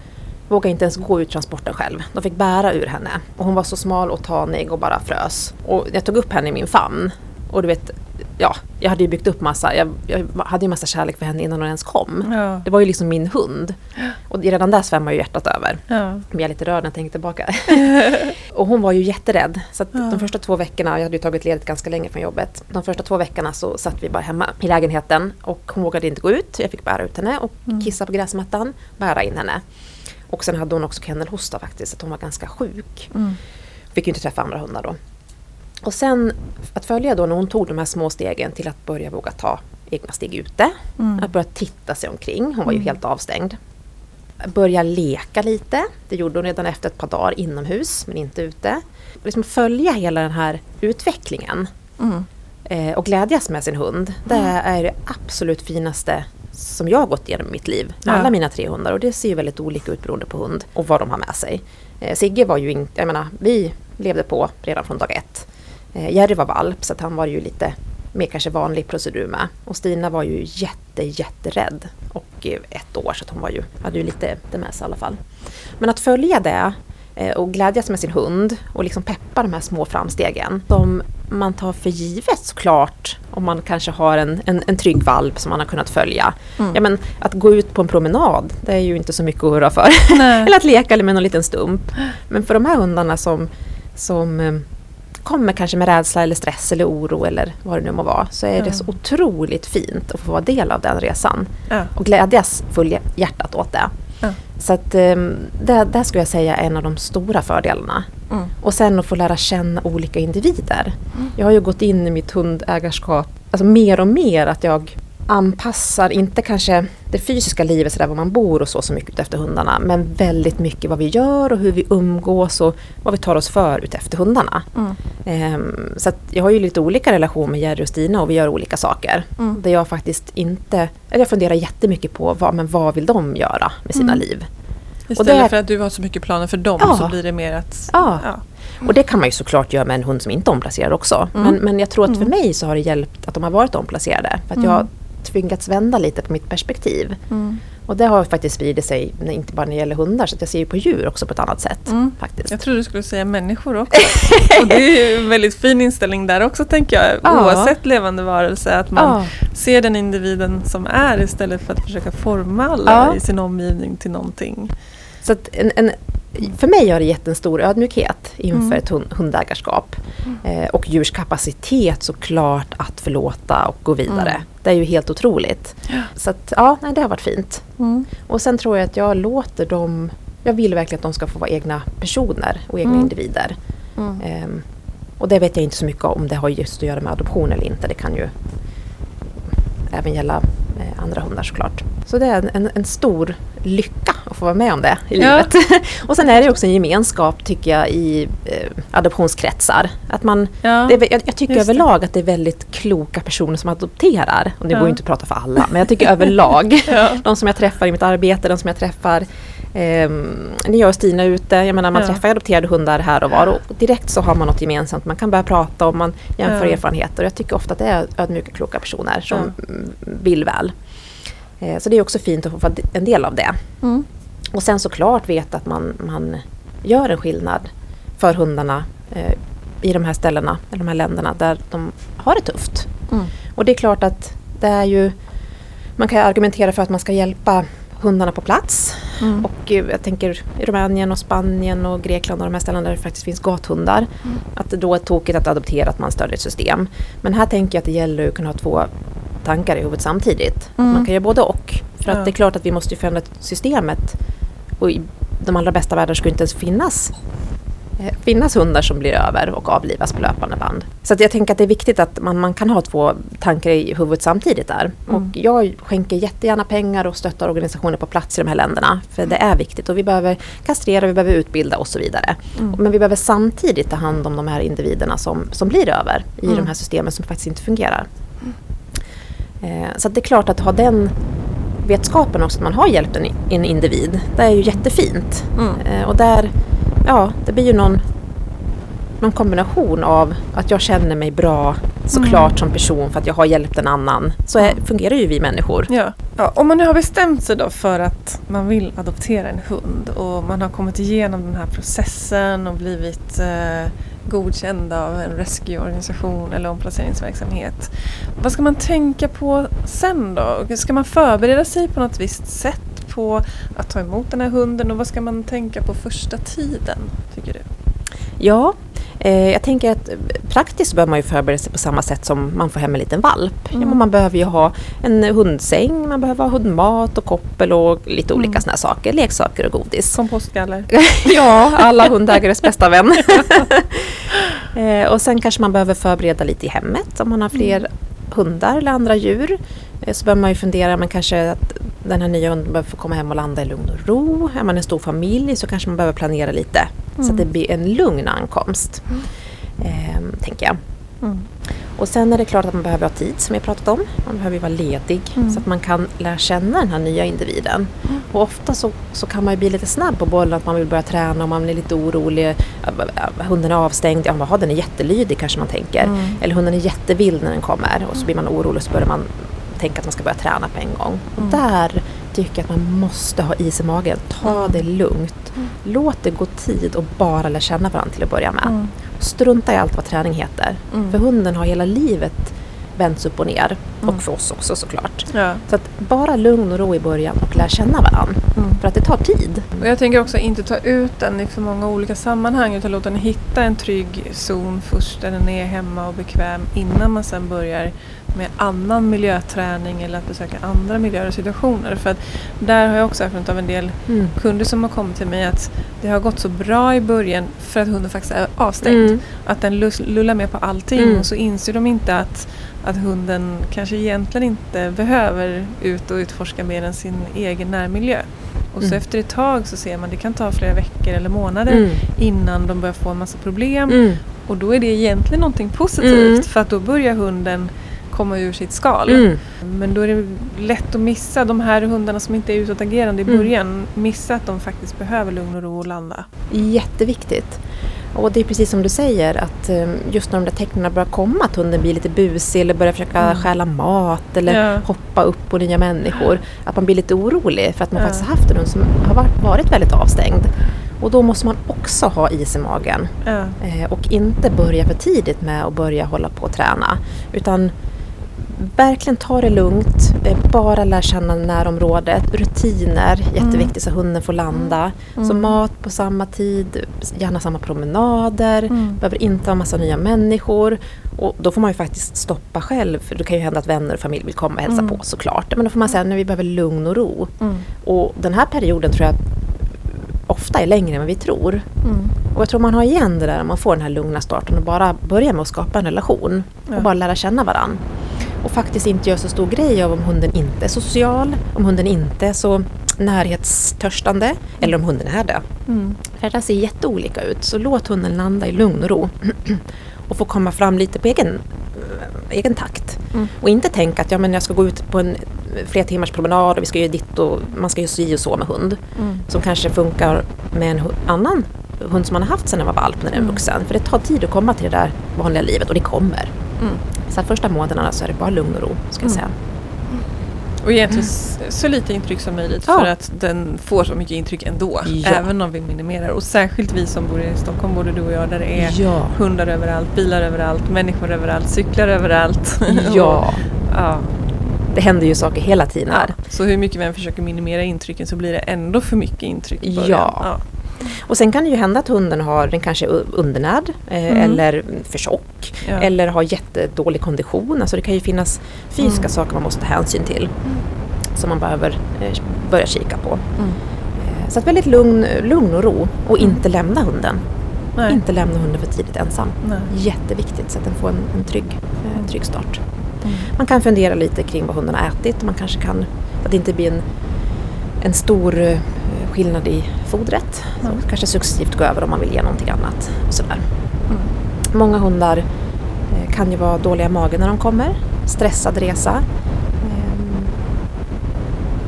vågade inte ens gå ut transporten själv. De fick bära ur henne. Och hon var så smal och tanig och bara frös. Och jag tog upp henne i min famn. Och du vet, ja, jag hade ju byggt upp massa, jag, jag hade ju massa kärlek för henne innan hon ens kom. Ja. Det var ju liksom min hund. Och redan där svämmar ju hjärtat över. Ja. Jag blir lite rörd när jag tänker tillbaka. och hon var ju jätterädd. Så Ja. de första två veckorna, jag hade ju tagit ledigt ganska länge från jobbet. De första två veckorna så satt vi bara hemma i lägenheten och hon vågade inte gå ut. Jag fick bära ut henne och Mm. kissa på gräsmattan, bära in henne. Och sen hade hon också kennelhosta faktiskt, så att hon var ganska sjuk. Mm. Fick ju inte träffa andra hundar då. Och sen att följa då när hon tog de här små stegen till att börja våga ta egna steg ute. Mm. Att börja titta sig omkring, hon var ju Mm. helt avstängd. Börja leka lite, det gjorde hon redan efter ett par dagar inomhus men inte ute. Liksom följa hela den här utvecklingen Mm. eh, och glädjas med sin hund. Det är det absolut finaste som jag har gått igenom i mitt liv med Ja. alla mina tre hundar och det ser ju väldigt olika ut beroende på hund och vad de har med sig. Eh, Sigge var ju inte, jag menar, vi levde på redan från dag ett. Eh, Jerry var valp så att han var ju lite mer kanske vanlig procedur med. Och Stina var ju jätte, jätterädd. Och eh, ett år så att hon var ju, hade ju lite demens i alla fall. Men att följa det eh, och glädjas med sin hund och liksom peppa de här små framstegen som man tar för givet såklart om man kanske har en, en, en trygg valp som man har kunnat följa. Mm. Ja, men att gå ut på en promenad, det är ju inte så mycket att hurra för. Eller att leka med någon liten stump. Men för de här hundarna som, som kommer kanske med rädsla eller stress eller oro eller vad det nu må vara så är det så otroligt fint att få vara del av den resan Ja. och glädjas full hjärtat åt det. Ja. Så att eh, det, det skulle jag säga är en av de stora fördelarna. Mm. Och sen att få lära känna olika individer. Mm. Jag har ju gått in i mitt hundägarskap alltså mer och mer att jag anpassar, inte kanske det fysiska livet sådär var man bor och så, så mycket efter hundarna, men väldigt mycket vad vi gör och hur vi umgås och vad vi tar oss för utefter hundarna. Mm. Ehm, så jag har ju lite olika relation med Jerry och Stina och vi gör olika saker. Mm. Där jag faktiskt inte, eller jag funderar jättemycket på vad, men vad vill de göra med sina Mm. liv. Istället det- för att du har så mycket planer för dem Ja. så blir det mer att... Ja. Ja. Och det kan man ju såklart göra med en hund som inte är omplacerad också. Mm. Men, men jag tror att för Mm. mig så har det hjälpt att de har varit omplacerade. För att Mm. jag har tvingats vända lite på mitt perspektiv. Mm. Och det har faktiskt spridit sig, när- inte bara när det gäller hundar, så att jag ser ju på djur också på ett annat sätt. Mm. Faktiskt. Jag tror du skulle säga människor också. Och det är ju en väldigt fin inställning där också tänker jag. Ja. Oavsett levande varelse. Att man Ja. ser den individen som är istället för att försöka forma alla Ja. i sin omgivning till någonting. Så att en, en, för mig har det gett en stor ödmjukhet inför Mm. ett hund, hundägarskap. Eh, och djurs kapacitet såklart att förlåta och gå vidare. Mm. Det är ju helt otroligt. Ja. Så att, ja, nej, det har varit fint. Mm. Och sen tror jag att jag låter dem... Jag vill verkligen att de ska få vara egna personer och egna Mm. individer. Mm. Ehm, och det vet jag inte så mycket om det har just att göra med adoption eller inte. Det kan ju även gälla eh, andra hundar såklart. Så det är en, en, stor lycka att få vara med om det i Ja. livet. och sen är det också en gemenskap tycker jag i eh, adoptionskretsar. Att man, Ja. det jag, jag tycker just det. överlag att det är väldigt kloka personer som adopterar. Och det Ja. går ju inte att prata för alla, men jag tycker överlag. De som jag träffar i mitt arbete, de som jag träffar eh, när jag och Stina är ute. Jag menar man träffar adopterade hundar här och var och direkt så har man något gemensamt. Man kan börja prata och man jämför erfarenheter. Jag tycker ofta att det är ödmjuka, kloka personer som vill väl. Eh, så det är också fint att få vara en del av det. Mm. Och sen såklart veta att man, man gör en skillnad för hundarna eh, i de här ställena, eller de här länderna där de har det tufft. Mm. Och det är klart att det är ju... Man kan argumentera för att man ska hjälpa hundarna på plats. Mm. Och eh, jag tänker i Rumänien och Spanien och Grekland och de här ställena där det faktiskt finns gathundar. Mm. Att det då är tokigt att adoptera att man stödjer ett system. Men här tänker jag att det gäller att kunna ha två tankar i huvudet samtidigt. Mm. Man kan göra både och. För att ja. det är klart att vi måste förändra systemet. Och i de allra bästa världar skulle inte ens finnas Eh, finnas hundar som blir över och avlivas på löpande band. Så jag tänker att det är viktigt att man, man kan ha två tankar i huvudet samtidigt där. Mm. Och jag skänker jättegärna pengar och stöttar organisationer på plats i de här länderna. För det är viktigt och vi behöver kastrera, vi behöver utbilda och så vidare. Mm. Men vi behöver samtidigt ta hand om de här individerna som, som blir över i mm. de här systemen som faktiskt inte fungerar. Eh, så det är klart att ha den vetskapen också, att man har hjälpt en, en individ, det är ju jättefint. Mm. Eh, och där ja, det blir ju någon, någon kombination av att jag känner mig bra såklart mm. som person för att jag har hjälpt en annan. Så är, fungerar ju vi människor. Ja. ja. Om man nu har bestämt sig då för att man vill adoptera en hund och man har kommit igenom den här processen och blivit eh, godkända av en rescueorganisation eller omplaceringsverksamhet. Vad ska man tänka på sen då? Ska man förbereda sig på något visst sätt på att ta emot den här hunden och vad ska man tänka på första tiden, tycker du? Ja, jag tänker att praktiskt bör man ju förbereda sig på samma sätt som man får hem en liten valp. Mm. Ja, man behöver ju ha en hundsäng, man behöver ha hundmat och koppel och lite olika mm. sådana saker, leksaker och godis. Kompostgaller. ja, alla hundägares bästa vän. eh, och sen kanske man behöver förbereda lite i hemmet om man har fler mm. hundar eller andra djur. Eh, så bör man ju fundera, men kanske att den här nya hunden behöver få komma hem och landa i lugn och ro. Är man en stor familj så kanske man behöver planera lite mm. så att det mm. blir en lugn ankomst. Mm. Eh, tänker jag. Mm. Och sen är det klart att man behöver ha tid som jag pratat om. Man behöver vara ledig mm. så att man kan lära känna den här nya individen. Mm. Och ofta så, så kan man bli lite snabb på bollen att man vill börja träna och man är lite orolig. Hunden är avstängd, ja, den är jättelydig kanske man tänker. Mm. Eller hunden är jättevild när den kommer och så blir man orolig och så börjar man tänka att man ska börja träna på en gång. Och mm. där tycker att man måste ha is i magen. Ta mm. det lugnt. Mm. Låt det gå tid och bara lära känna varandra till att börja med. Mm. Strunta i allt vad träning heter. Mm. För hunden har hela livet vänts upp och ner. Mm. Och för oss också såklart. Ja. Så att bara lugn och ro i början och lär känna varandra. Mm. För att det tar tid. Och jag tänker också inte ta ut den i för många olika sammanhang utan låta den hitta en trygg zon först där den är hemma och bekväm innan man sen börjar med annan miljöträning eller att besöka andra miljöer och situationer. För att där har jag också erfarenhet av en del mm. kunder som har kommit till mig att det har gått så bra i början för att hunden faktiskt är avstängd. Mm. Att den lullar med på allting mm. och så inser de inte att, att hunden kanske egentligen inte behöver ut och utforska mer än sin egen närmiljö. Och så mm. efter ett tag så ser man att det kan ta flera veckor eller månader mm. innan de börjar få en massa problem. Mm. Och då är det egentligen någonting positivt mm. för att då börjar hunden komma ur sitt skal. Mm. Men då är det lätt att missa de här hundarna som inte är utåtagerande i mm. början. Mm. Missa att de faktiskt behöver lugn och ro och landa. Jätteviktigt. Och det är precis som du säger att eh, just när de där tecknen börjar komma, att hunden blir lite busig eller börjar försöka mm. stjäla mat eller ja. hoppa upp på nya människor. Att man blir lite orolig för att man ja. faktiskt har haft en hund som har varit väldigt avstängd. Och då måste man också ha is i magen. Ja. Eh, och inte börja för tidigt med att börja hålla på och träna. Utan verkligen ta det lugnt, eh, bara lär känna närområdet, rutiner, jätteviktigt så hunden får landa. Mm. Så mat på samma tid, gärna samma promenader, mm. behöver inte ha massa nya människor. Och då får man ju faktiskt stoppa själv, för det kan ju hända att vänner och familj vill komma och hälsa mm. på såklart. Men då får man säga att vi behöver lugn och ro. Mm. Och den här perioden tror jag ofta är längre än vad vi tror. Mm. Och jag tror man har igen det där om man får den här lugna starten och bara börja med att skapa en relation ja. och bara lära känna varandra och faktiskt inte gör så stor grej av om hunden inte är social, om hunden inte är så närhetstörstande eller om hunden är det. Mm. För det ser jätteolika ut så låt hunden landa i lugn och ro och få komma fram lite på egen, äh, egen takt. Mm. Och inte tänka att ja, men jag ska gå ut på en flera timmars promenad och vi ska göra ditt och man ska göra si och så med hund. Mm. Som kanske funkar med en annan hund som man har haft sedan den var valp när den är mm. vuxen. För det tar tid att komma till det där vanliga livet och det kommer. Mm. Så första månaderna så är det bara lugn och ro, ska jag mm. säga. Och egentligen så lite intryck som möjligt ja. för att den får så mycket intryck ändå. Ja. Även om vi minimerar. Och särskilt vi som bor i Stockholm, både du och jag, där det är ja. hundar överallt, bilar överallt, människor överallt, cyklar överallt. Ja. och, det händer ju saker hela tiden. Så hur mycket vi än försöker minimera intrycken så blir det ändå för mycket intryck i början. Ja. Och sen kan det ju hända att hunden har, den kanske är undernärd eh, Mm. eller för tjock Ja. eller har jättedålig kondition. Alltså det kan ju finnas fysiska Mm. saker man måste ta hänsyn till som man behöver eh, börja kika på. Mm. Eh, Så att väldigt lugn, lugn och ro och inte lämna hunden. Nej. Inte lämna hunden för tidigt ensam. Nej. Jätteviktigt så att den får en, en trygg, eh, en trygg start. Mm. Man kan fundera lite kring vad hunden har ätit. Man kanske kan, att det inte blir en, en stor eh, skillnad i fodret. Mm. Så kanske successivt gå över om man vill ge någonting annat. Och sådär. Mm. Många hundar eh, kan ju vara dåliga i magen när de kommer. Stressad resa. Ehm,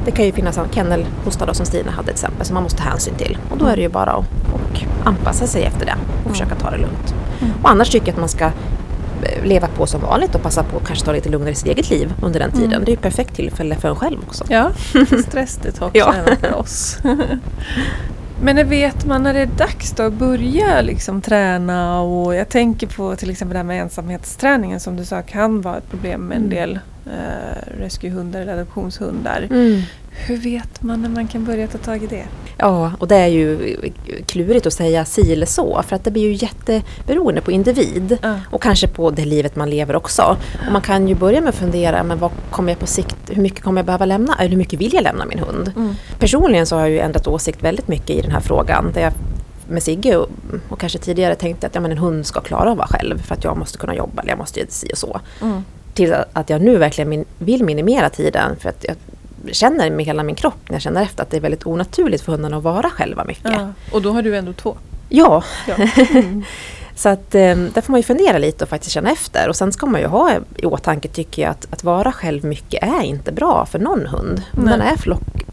Det kan ju finnas en kennelhosta då, som Stina hade till exempel som man måste ta hänsyn till. Och då är det ju bara att och anpassa sig efter det och Mm. försöka ta det lugnt. Mm. Och annars tycker jag att man ska leva på som vanligt och passa på att kanske ta lite lugnare i sitt eget liv under den tiden. Mm. Det är ju ett perfekt tillfälle för en själv också. Ja, stressdetox Ja. även för oss. Men när vet man när det är dags då att börja liksom träna? Och jag tänker på till exempel det här med ensamhetsträningen som du sa kan vara ett problem med en Mm. del eh, rescuehundar eller adoptionshundar. Mm. Hur vet man när man kan börja ta tag i det? Ja, och det är ju klurigt att säga si eller så för att det blir ju jätteberoende på individ. Ja. Och kanske på det livet man lever också. Och man kan ju börja med att fundera, men vad kommer jag på sikt, hur mycket kommer jag behöva lämna? Eller hur mycket vill jag lämna min hund? Mm. Personligen så har jag ju ändrat åsikt väldigt mycket i den här frågan. Där jag med Sigge och, och kanske tidigare tänkte att ja, men en hund ska klara att vara själv för att jag måste kunna jobba eller jag måste göra si och så. Mm. Till att jag nu verkligen min, vill minimera tiden för att jag känner med hela min kropp när jag känner efter att det är väldigt onaturligt för hundarna att vara själva mycket. Ja. Och då har du ändå två. Ja, Ja. Mm. så att eh, där får man ju fundera lite och faktiskt känna efter. Och sen ska man ju ha i åtanke tycker jag att, att vara själv mycket är inte bra för någon hund. Hundarna är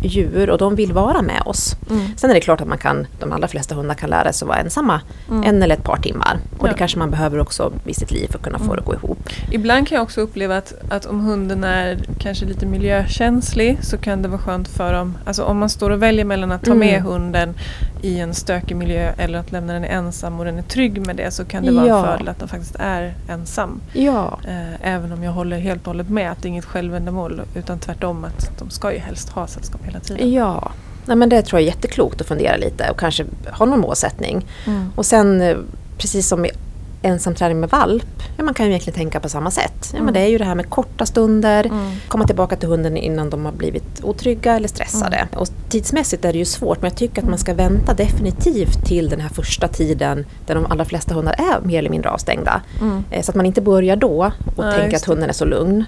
flockdjur och de vill vara med oss. Mm. Sen är det klart att man kan, de allra flesta hundar kan lära sig att vara ensamma Mm. en eller ett par timmar. Och Ja. det kanske man behöver också i sitt liv för att kunna få Mm. det att gå ihop. Ibland kan jag också uppleva att, att om hunden är kanske lite miljökänslig så kan det vara skönt för dem. Alltså om man står och väljer mellan att ta Mm. med hunden i en stökig miljö eller att lämna den ensam och den är trygg med det så kan det vara Ja. en fördel att den faktiskt är ensam. Ja, Eh, även om jag håller helt och hållet med att det är inget självändamål utan tvärtom att de ska ju helst ha sällskap hela tiden. ja. Nej, men det tror jag är jätteklokt att fundera lite och kanske ha någon målsättning. Mm. Och sen eh, precis som i ensamträning med valp, ja, man kan ju egentligen tänka på samma sätt. Ja, Mm. men det är ju det här med korta stunder, Mm. komma tillbaka till hunden innan de har blivit otrygga eller stressade. Mm. Och tidsmässigt är det ju svårt men jag tycker att man ska vänta definitivt till den här första tiden där de allra flesta hundar är mer eller mindre avstängda. Mm. Eh, Så att man inte börjar då och Nej, tänker att hunden är så lugn.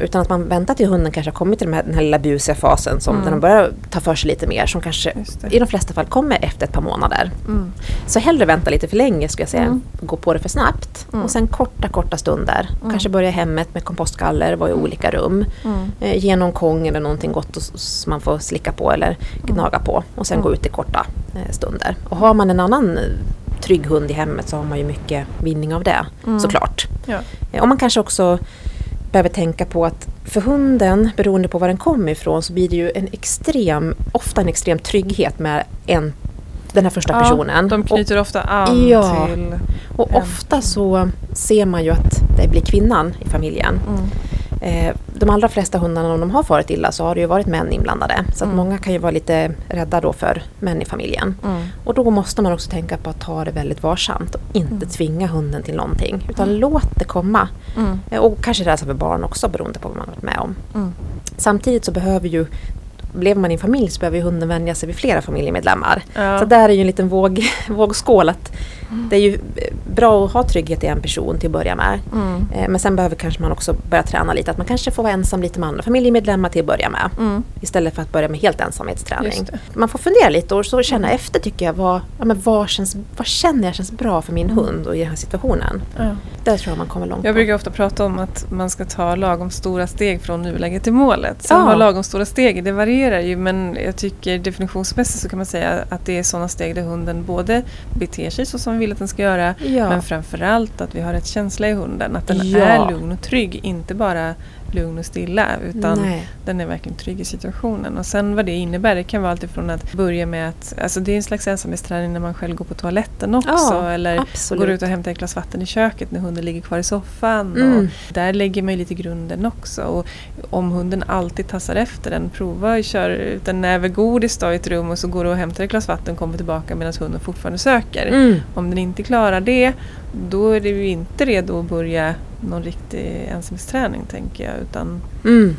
Utan att man väntar till hunden kanske har kommit till den här, den här lilla busiga fasen som Mm. där de börjar ta för sig lite mer som kanske i de flesta fall kommer efter ett par månader. Mm. Så hellre vänta lite för länge skulle jag säga, Mm. gå på det för snabbt. Mm. Och sen korta, korta stunder. Mm. Kanske börja hemmet med kompostgaller, vara i olika rum. Mm. Eh, ge någon kong eller någonting gott som man får slicka på eller gnaga på. Och sen Mm. gå ut i korta eh, stunder. Och har man en annan eh, trygg hund i hemmet så har man ju mycket vinning av det Mm. såklart. Ja. Eh, Och man kanske också behöver tänka på att för hunden, beroende på var den kommer ifrån, så blir det ju en extrem, ofta en extrem trygghet med en, den här första personen. De knyter ofta an Ja. till... Och, och en. ofta så ser man ju att det blir kvinnan i familjen. Mm. Eh, de allra flesta hundarna, om de har farit illa, så har det ju varit män inblandade. Så att Mm. många kan ju vara lite rädda då för män i familjen. Mm. Och då måste man också tänka på att ta det väldigt varsamt och inte Mm. tvinga hunden till någonting. Utan låt det komma. Mm. Eh, Och kanske rädsla för barn också beroende på vad man har varit med om. Mm. Samtidigt så behöver ju Lever man i en familj så behöver hunden vänja sig vid flera familjemedlemmar. Ja. Så där är ju en liten våg, vågskål. Att Mm. det är ju eh, bra att ha trygghet i en person till att börja med. Mm. Eh, Men sen behöver kanske man också börja träna lite. Att man kanske får vara ensam lite med andra familjemedlemmar till att börja med. Mm. Istället för att börja med helt ensamhetsträning. Man får fundera lite och så känna efter tycker jag. Vad, ja, men vad, känns, vad känner jag känns bra för min Mm. hund och i den här situationen. Ja. Där tror jag man kommer långt Jag brukar ofta prata om att man ska ta lagom stora steg från nuläget till målet. Sen Ja. vad lagom stora steg det varierar varierar ju men jag tycker definitionsmässigt så kan man säga att det är sådana steg där hunden både beter sig så som vi vill att den ska göra Ja. men framförallt att vi har rätt känsla i hunden. Att den Ja. är lugn och trygg, inte bara lugn och stilla utan Nej. den är verkligen trygg i situationen. Och sen vad det innebär, det kan vara alltifrån att börja med att, alltså det är en slags ensamhetsträning när man själv går på toaletten också Ja, eller absolut. går ut och hämtar ett glas vatten i köket när hunden ligger kvar i soffan. Mm. Och där lägger man ju lite grunden också. Och om hunden alltid tassar efter den, prova att köra ut en näve godis i ett rum och så går du och hämtar ett glas vatten och kommer tillbaka medan hunden fortfarande söker. Mm. Om den inte klarar det, då är du inte redo att börja någon riktig ensamhetsträning tänker jag. Utan, Mm.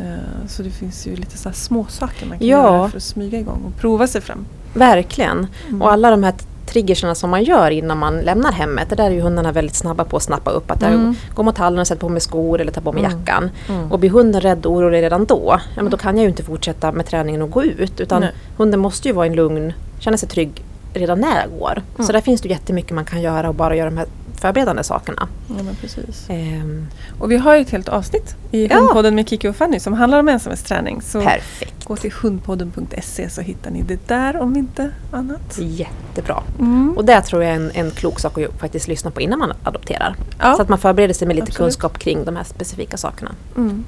eh, så det finns ju lite så små saker man kan Ja. göra för att smyga igång och prova sig fram. Verkligen. Mm. Och alla de här triggerserna som man gör innan man lämnar hemmet, det där är ju hundarna väldigt snabba på att snappa upp. Att Mm. mm. gå mot hallen och sätta på mig skor eller ta på mig Mm. jackan. Mm. Och blir hunden rädd och orolig redan då, ja, men då kan jag ju inte fortsätta med träningen och gå ut. Utan Nej. hunden måste ju vara i en lugn, känna sig trygg redan när jag går. Mm. Så där finns det jättemycket man kan göra och bara göra de här förberedande sakerna. Ja, men precis. Ehm, Och vi har ju ett helt avsnitt i Ja. Hundpodden med Kiki och Fanny som handlar om ensamhetsträning. Så perfekt. gå till hundpodden.se så hittar ni det där om inte annat. Jättebra. Mm. Och det tror jag är en, en klok sak att faktiskt lyssna på innan man adopterar. Ja. Så att man förbereder sig med lite Absolut. kunskap kring de här specifika sakerna. Mm.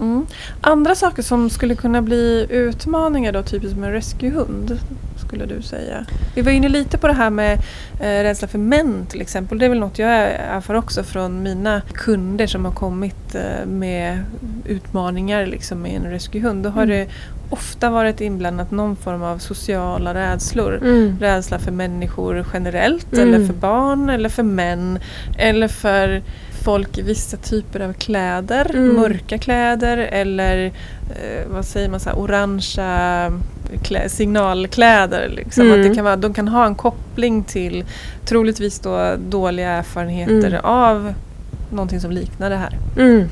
Mm. Andra saker som skulle kunna bli utmaningar då, typiskt med rescuehund, skulle du säga? Vi var inne lite på det här med eh, rädsla för män till exempel. Det är väl något jag erfar också från mina kunder som har kommit eh, med utmaningar liksom, med en rescuehund. Då har Mm. det ofta varit inblandat någon form av sociala rädslor. Mm. Rädsla för människor generellt Mm. eller för barn eller för män eller för folk i vissa typer av kläder, Mm. mörka kläder eller eh, vad säger man, så här, orangea klä, signalkläder. Liksom. Mm. Att det kan vara, de kan ha en koppling till troligtvis då dåliga erfarenheter Mm. av någonting som liknar det här. Mm.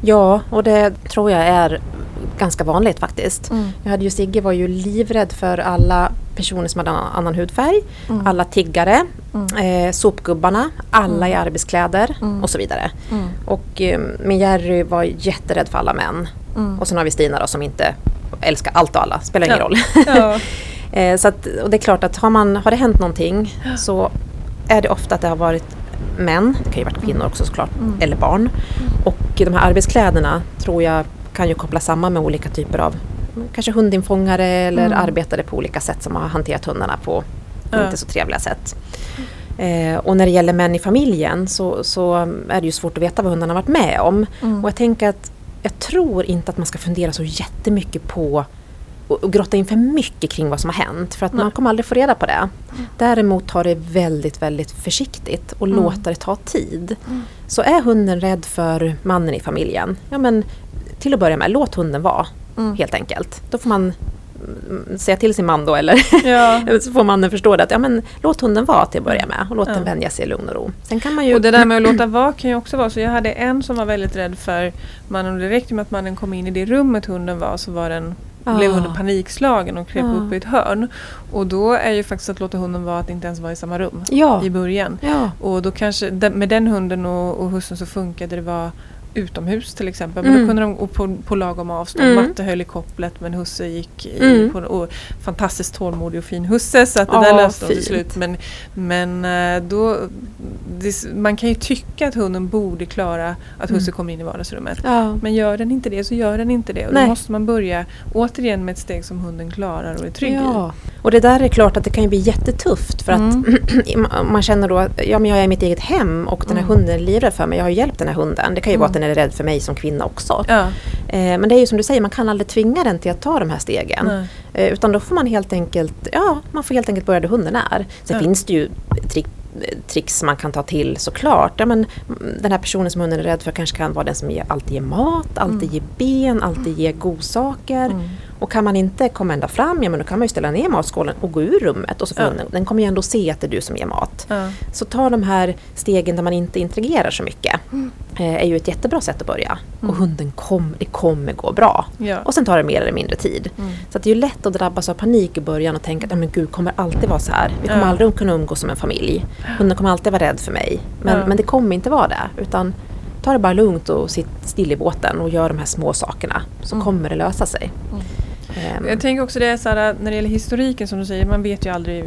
Ja, och det tror jag är ganska vanligt faktiskt. Jag hade ju Sigge var ju livrädd för alla personer som hade annan hudfärg, Mm. alla tiggare, Mm. eh, sopgubbarna, alla i Mm. arbetskläder Mm. och så vidare. Mm. Och eh, min Jerry var jätterädd för alla män. Mm. Och sen har vi Stina då som inte älskar allt och alla, spelar ingen Ja. roll. Ja. Eh, så att, och det är klart att har, man, har det hänt någonting så är det ofta att det har varit män, det kan ju varit kvinnor också såklart, Mm. eller barn. Och de här arbetskläderna tror jag kan ju kopplas samman med olika typer av kanske hundinfångare eller Mm. arbetare på olika sätt som har hanterat hundarna på Ja. inte så trevliga sätt. Eh, och när det gäller män i familjen så, så är det ju svårt att veta vad hundarna har varit med om. Mm. Och jag tänker att jag tror inte att man ska fundera så jättemycket på och, och grotta in för mycket kring vad som har hänt. För att Nej. man kommer aldrig få reda på det. Däremot ta det väldigt, väldigt försiktigt och Mm. låta det ta tid. Mm. Så är hunden rädd för mannen i familjen, ja men till att börja med, låt hunden vara Mm. helt enkelt. Då får man mm, säga till sin man då eller Ja. så får mannen förstå det att ja, men, låt hunden vara till att börja med och låt Ja. den vänja sig i lugn och ro. Sen kan man ju... Och det där med att låta vara kan ju också vara så. Jag hade en som var väldigt rädd för mannen räckte med att mannen kom in i det rummet hunden var så var den Ah. blev hunden panikslagen och kröp Ah. upp i ett hörn. Och då är ju faktiskt att låta hunden vara att inte ens vara i samma rum ja. i början. ja. Och då kanske, med den hunden och, och hussen så funkade det vara utomhus till exempel. Men Mm. då kunde de gå på, på lagom avstånd. Mm. Matte höll i kopplet men husse gick i, Mm. på, och fantastiskt tålmodig och fin husse så att det Ja, där löste de till slut. Men, men eh, då, det, man kan ju tycka att hunden borde klara att husse Mm. kommer in i vardagsrummet. ja. Men gör den inte det så gör den inte det. Och då måste man börja återigen med ett steg som hunden klarar och är trygg Ja, och det där är klart att det kan ju bli jättetufft för att om man känner då att ja, men jag är i mitt eget hem och den här Mm. hunden är livrädd för mig. Jag har hjälpt den här hunden. Det kan ju vara Mm. Den är rädd för mig som kvinna också. Ja. Eh, men det är ju som du säger, man kan aldrig tvinga den till att ta de här stegen. Nej. Eh, utan då får man helt enkelt, ja, man får helt enkelt börja där hunden är. Sen Ja. finns det ju trick, tricks man kan ta till såklart. Ja, men mm, den här personen som hunden är rädd för kanske kan vara den som ger, alltid ger mat, alltid Mm. ger ben, alltid ger godsaker. Mm. Och kan man inte komma ända fram, ja men då kan man ju ställa ner matskålen och gå ur rummet. Och så får Ja. hunden, den kommer ju ändå se att det är du som ger mat. Ja. Så ta de här stegen där man inte interagerar så mycket. Mm. Eh, är ju ett jättebra sätt att börja. Mm. Och hunden kom, det kommer gå bra. Ja. Och sen tar det mer eller mindre tid. Mm. Så det är ju lätt att drabbas av panik i början och tänka att ja, men gud, kommer alltid vara så här. Vi kommer aldrig kunna umgås som en familj. Hunden kommer alltid vara rädd för mig. Men, men det kommer inte vara det. Utan ta ta det bara lugnt och sitt still i båten och gör de här små sakerna så Mm. kommer det lösa sig. Mm. Ehm, Jag tänker också det är så här, när det gäller historiken som du säger, man vet ju aldrig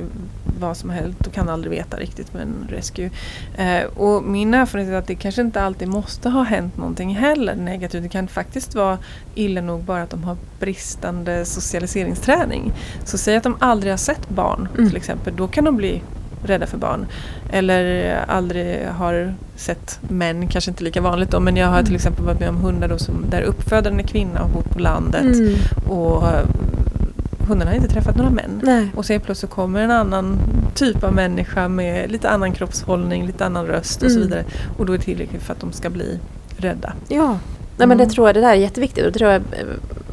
vad som har hänt och kan aldrig veta riktigt med en rescue. Eh, och min erfarenhet är att det kanske inte alltid måste ha hänt någonting heller negativt. Det kan faktiskt vara illa nog bara att de har bristande socialiseringsträning. Så säg att de aldrig har sett barn Mm. till exempel, då kan de bli rädda för barn. Eller aldrig har sett män, kanske inte lika vanligt då, men jag har Mm. till exempel varit med om hundar då som, där uppfödaren är kvinna och bor på landet. mm, Och eh, hundarna har inte träffat några män. nej. Och så helt plötsligt kommer en annan typ av människa med lite annan kroppshållning, lite annan röst och så Mm. vidare. Och då är det tillräckligt för att de ska bli rädda. Ja, Nej, men det Mm. tror jag det där är jätteviktigt. Och det tror jag, eh,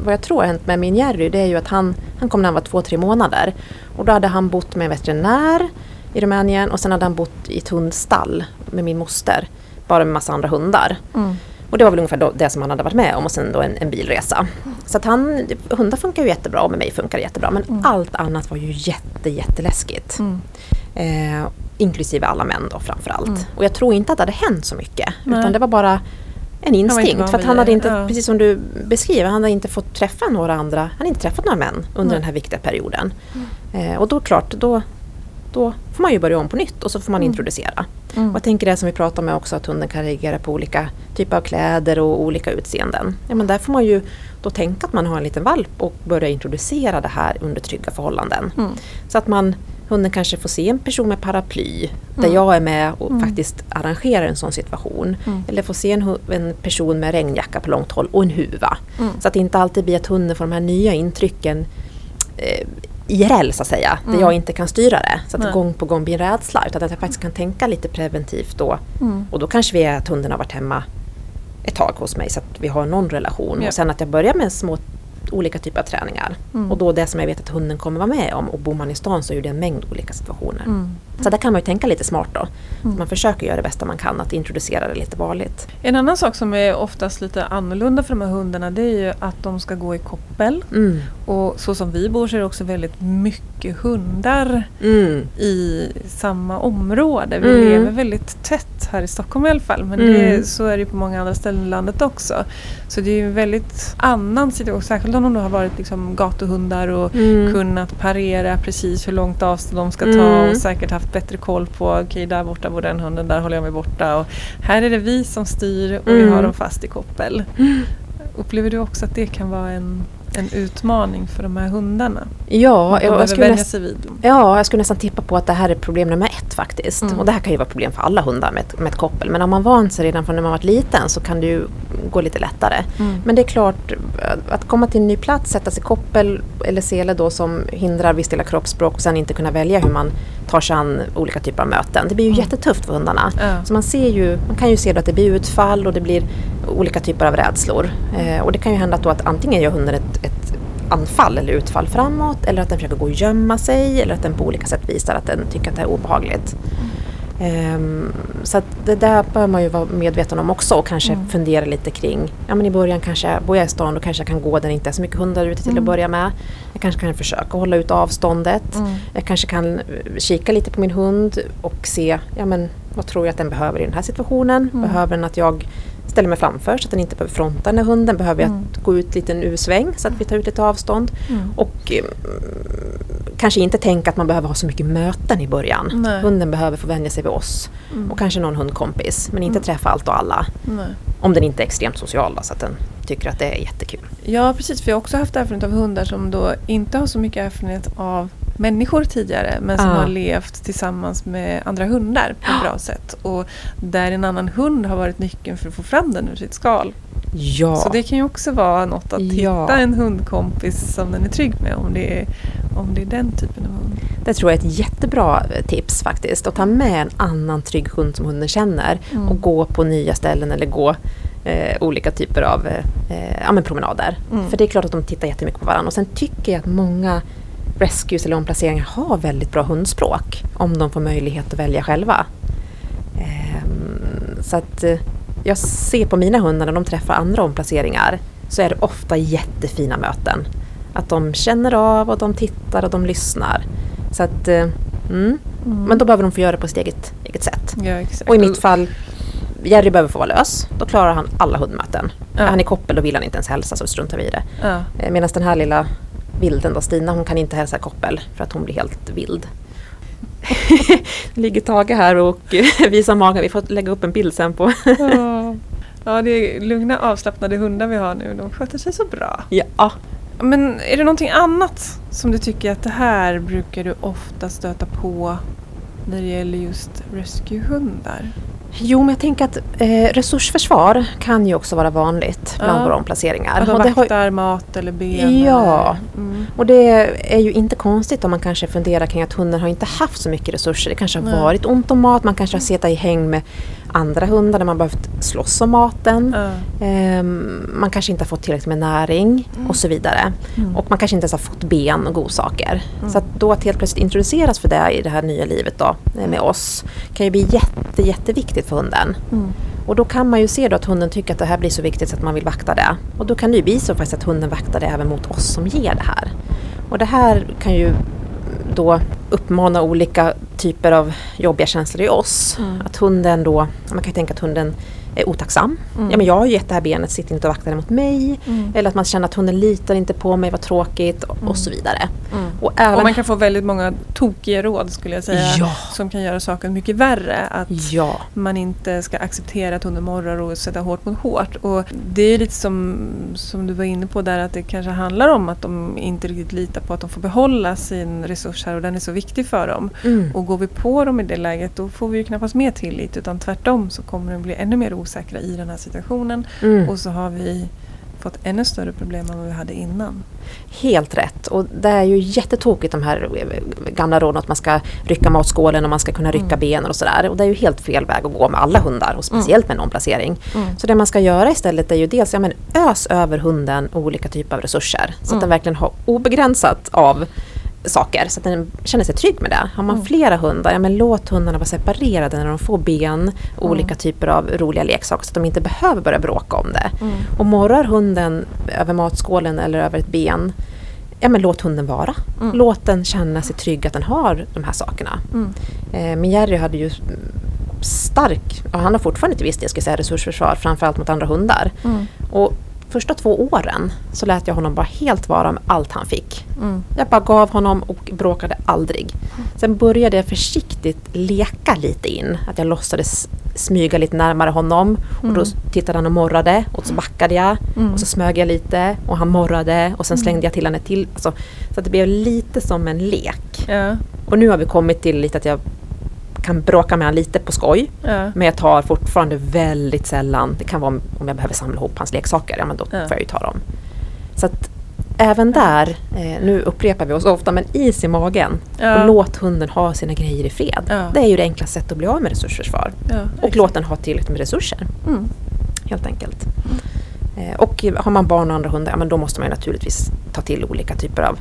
vad jag tror har hänt med min Jerry det är ju att han, han kom när han var två, tre månader. Och då hade han bott med en veterinär i Rumänien och sen hade han bott i ett hundstall med min moster. Bara med massa andra hundar. Och det var väl ungefär det som han hade varit med om och sen då en, en bilresa. Så att han, hundar funkar ju jättebra och med mig funkar det jättebra. Men Mm. allt annat var ju jätte, jätteläskigt. Mm. Eh, inklusive alla män då framförallt. Mm. Och jag tror inte att det hade hänt så mycket. Nej. Utan det var bara en instinkt. För att han hade inte, ja. precis som du beskriver, han hade inte fått träffa några andra. Han hade inte träffat några män under den här viktiga perioden. Eh, och då klart, då, då får man ju börja om på nytt och så får man Mm. introducera. Mm. Och jag tänker det som vi pratade om också, att hunden kan reagera på olika typer av kläder och olika utseenden. Ja, men där får man ju då tänka att man har en liten valp och börja introducera det här under trygga förhållanden. Mm. Så att man, hunden kanske får se en person med paraply där Mm. jag är med och Mm. faktiskt arrangerar en sån situation. Mm. Eller får se en, en person med regnjacka på långt håll och en huva. Så att det inte alltid blir att hunden får de här nya intrycken eh, IRL så att säga, Mm. där jag inte kan styra det. Så att det gång på gång blir en rädsla. Utan att jag faktiskt kan tänka lite preventivt då. Mm. Och då kanske vi är att hunden har varit hemma ett tag hos mig så att vi har någon relation. Ja. Och sen att jag börjar med små olika typer av träningar. Mm. Och då det som jag vet att hunden kommer vara med om. Och bor man i stan så är det en mängd olika situationer. Mm. Så där kan man ju tänka lite smart då. Mm. Man försöker göra det bästa man kan att introducera det lite varligt. En annan sak som är oftast lite annorlunda för de här hundarna det är ju att de ska gå i koppel. Mm. Och så som vi bor så är det också väldigt mycket hundar Mm. i samma område. Vi Mm. lever väldigt tätt här i Stockholm i alla fall. Men det, så är det ju på många andra ställen i landet också. Så det är ju en väldigt annan situation. Särskilt om de har varit liksom gatuhundar och Mm. kunnat parera precis hur långt avstånd de ska ta Mm. och säkert haft bättre koll på okej där borta bor den hunden, där håller jag mig borta. Och här är det vi som styr och vi Mm. har dem fast i koppel. Upplever du också att det kan vara en, en utmaning för de här hundarna? Ja, jag, skulle sig. Ja, jag skulle nästan tippa på att det här är problem nummer ett faktiskt. Mm. Och det här kan ju vara problem för alla hundar med ett, med ett koppel. Men om man vant sig redan från när man varit liten så kan det ju gå lite lättare. Mm. Men det är klart, att komma till en ny plats, sätta sig koppel eller sele då som hindrar viss del av kroppsspråk och sen inte kunna välja hur man tar sig an olika typer av möten. Det blir ju Mm. jättetufft för hundarna. Ja. Så man, ser ju, man kan ju se att det blir utfall och det blir olika typer av rädslor. Eh, och det kan ju hända då att antingen gör hunden ett, ett anfall eller utfall framåt eller att den försöker gå och gömma sig eller att den på olika sätt visar att den tycker att det är obehagligt. Ehm, så det där bör man ju vara medveten om också och kanske Mm. fundera lite kring. Ja men i början kanske, bor jag i stan då kanske jag kan gå där det inte är så mycket hundar ute till Mm. att börja med. Jag kanske kan försöka hålla ut avståndet. Mm. Jag kanske kan eh, kika lite på min hund och se ja, men, vad tror jag att den behöver i den här situationen. Mm. Behöver den att jag ställer mig framför så att den inte behöver fronta den här hunden? Behöver jag Mm. gå ut lite en U-sväng så att vi tar ut lite avstånd? Mm. Och eh, kanske inte tänka att man behöver ha så mycket möten i början. Nej. Hunden behöver få vänja sig vid oss Mm. och kanske någon hundkompis. Men inte Mm. träffa allt och alla. Nej. Om den inte är extremt social då, så att den tycker att det är jättekul. Ja precis, för jag har också haft erfarenhet av hundar som då inte har så mycket erfarenhet av människor tidigare men som Ah. har levt tillsammans med andra hundar på ett bra sätt. Och där en annan hund har varit nyckeln för att få fram den ur sitt skal. Ja. Så det kan ju också vara något att Ja. hitta en hundkompis som den är trygg med om det är, om det är den typen av hund. Det tror jag är ett jättebra eh, tips faktiskt. Att ta med en annan trygg hund som hunden känner Mm. och gå på nya ställen eller gå eh, olika typer av eh, ja, men promenader. Mm. För det är klart att de tittar jättemycket på varandra. Och sen tycker jag att många rescues eller omplaceringar har väldigt bra hundspråk om de får möjlighet att välja själva. Ehm, så att eh, jag ser på mina hundar när de träffar andra omplaceringar så är det ofta jättefina möten. Att de känner av och de tittar och de lyssnar. Så att, eh, mm. Mm. Men då behöver de få göra det på sitt eget, eget sätt. Ja. Och i mitt fall Jerry behöver få vara lös. Då klarar han alla hundmöten. Ja. Är han i koppel då vill han inte ens hälsa så struntar vi i det. Ja. Eh, Medan den här lilla vilden då, Stina, hon kan inte hälsa koppel för att hon blir helt vild. ligger Tage här och visar magen. Vi får lägga upp en bild sen på... Ja. ja, det är lugna avslappnade hundar vi har nu. De sköter sig så bra. ja. Men är det någonting annat som du tycker att det här brukar du ofta stöta på när det gäller just rescuehundar? Jo, men jag tänker att eh, resursförsvar kan ju också vara vanligt bland Ja. våra omplaceringar. Att de det har- vaktar mat eller ben? Ja. Mm. Och det är ju inte konstigt om man kanske funderar kring att hunden har inte haft så mycket resurser. Det kanske har Nej. varit ont om mat, man kanske har suttit i häng med andra hundar där man behövt slåss om maten. Ja. Ehm, man kanske inte har fått tillräckligt med näring och så vidare. Mm. Och man kanske inte ens har fått ben och godsaker. Mm. Så att då att helt plötsligt introduceras för det i det här nya livet då, eh, med oss kan ju bli jätte, jätteviktigt för hunden. Mm. Och då kan man ju se då att hunden tycker att det här blir så viktigt så att man vill vakta det. Och då kan det ju bli så faktiskt att hunden vaktar det även mot oss som ger det här. Och det här kan ju då uppmana olika typer av jobbiga känslor i oss. Mm. Att hunden då, man kan ju tänka att hunden är otacksam. Mm. Ja men jag har ju gett det här benet, sitter inte och vaktar det mot mig. Mm. Eller att man känner att hunden litar inte på mig, vad tråkigt och, och så vidare. Mm. Och även, Och man kan få väldigt många tokiga råd skulle jag säga. Ja. Som kan göra saken mycket värre. Att Ja. man inte ska acceptera att hunden morrar och sätta hårt mot hårt. Och det är lite som, som du var inne på där att det kanske handlar om att de inte riktigt litar på att de får behålla sin resurs här och den är så viktig för dem. Mm. Och går vi på dem i det läget då får vi ju knappast mer tillit utan tvärtom så kommer de bli ännu mer osäkra i den här situationen. Mm. Och så har vi fått ännu större problem än vad vi hade innan. Helt rätt. Och det är ju jättetokigt de här gamla råden att man ska rycka matskålen och man ska kunna rycka Mm. benen och sådär. Och det är ju helt fel väg att gå med alla hundar och speciellt med en omplacering. Mm. Så det man ska göra istället är ju dels ja, men ös över hunden olika typer av resurser. Så att Mm. den verkligen har obegränsat av saker så att den känner sig trygg med det. Har man Mm. flera hundar, ja men låt hundarna vara separerade när de får ben, olika Mm. typer av roliga leksaker så att de inte behöver börja bråka om det. Mm. Och morrar hunden över matskålen eller över ett ben, ja men låt hunden vara. Mm. Låt den känna sig trygg att den har de här sakerna. Mm. Eh, men Jerry hade ju stark, och han har fortfarande till viss del ska jag säga, resursförsvar, framförallt mot andra hundar. Mm. Och första två åren så lät jag honom bara helt vara med allt han fick. Mm. Jag bara gav honom och bråkade aldrig. Sen började jag försiktigt leka lite in. Att jag låtsades smyga lite närmare honom. Och då Mm. tittade han och morrade och så backade jag. Mm. Och så smög jag lite och han morrade och sen slängde jag till honom till. Alltså, så att det blev lite som en lek. Ja. Och nu har vi kommit till lite att jag kan bråka med honom lite på skoj. Ja. Men jag tar fortfarande väldigt sällan, det kan vara om jag behöver samla ihop hans leksaker, ja men då Ja. får jag ju ta dem. Så att även där, eh, nu upprepar vi oss ofta, men is i magen. Ja. Och låt hunden ha sina grejer i fred. Ja. Det är ju det enklaste sättet att bli av med resursförsvar. Ja, Och låt den ha tillräckligt med resurser, Mm. helt enkelt. Eh, och har man barn och andra hundar, men då måste man naturligtvis ta till olika typer av,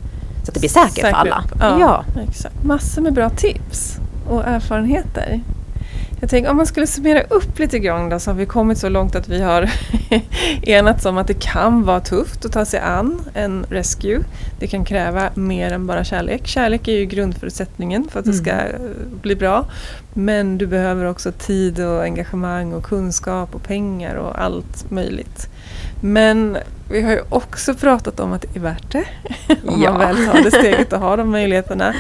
så att det blir säkert för alla. Ja, ja. Exakt. Massor med bra tips och erfarenheter. Jag tänker om man skulle summera upp lite grann då så har vi kommit så långt att vi har enats om att det kan vara tufft att ta sig an en rescue. Det kan kräva mer än bara kärlek. Kärlek är ju grundförutsättningen för att det Mm. ska eh, bli bra. Men du behöver också tid och engagemang och kunskap och pengar och allt möjligt. Men vi har ju också pratat om att det är värt det. Om Ja. man väl tar det steget och har de möjligheterna.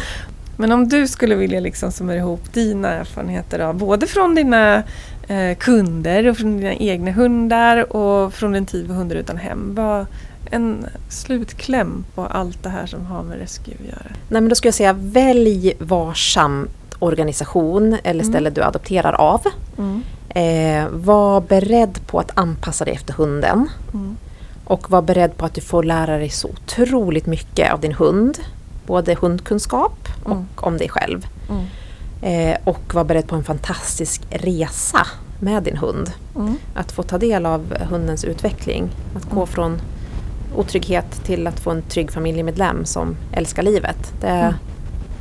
Men om du skulle vilja liksom summera ihop dina erfarenheter av både från dina eh, kunder och från dina egna hundar och från din tid med hundar utan hem. Vad en slutkläm på allt det här som har med rescue att göra. Nej men då skulle jag säga välj varsamt organisation eller Mm. ställe du adopterar av. Eh, var beredd på att anpassa dig efter hunden. Mm. Och var beredd på att du får lära dig så otroligt mycket av din hund. Både hundkunskap och Mm. om dig själv. Mm. Eh, och var beredd på en fantastisk resa med din hund. Mm. Att få ta del av hundens utveckling. Att gå Mm. från otrygghet till att få en trygg familjemedlem som älskar livet. Det är Mm.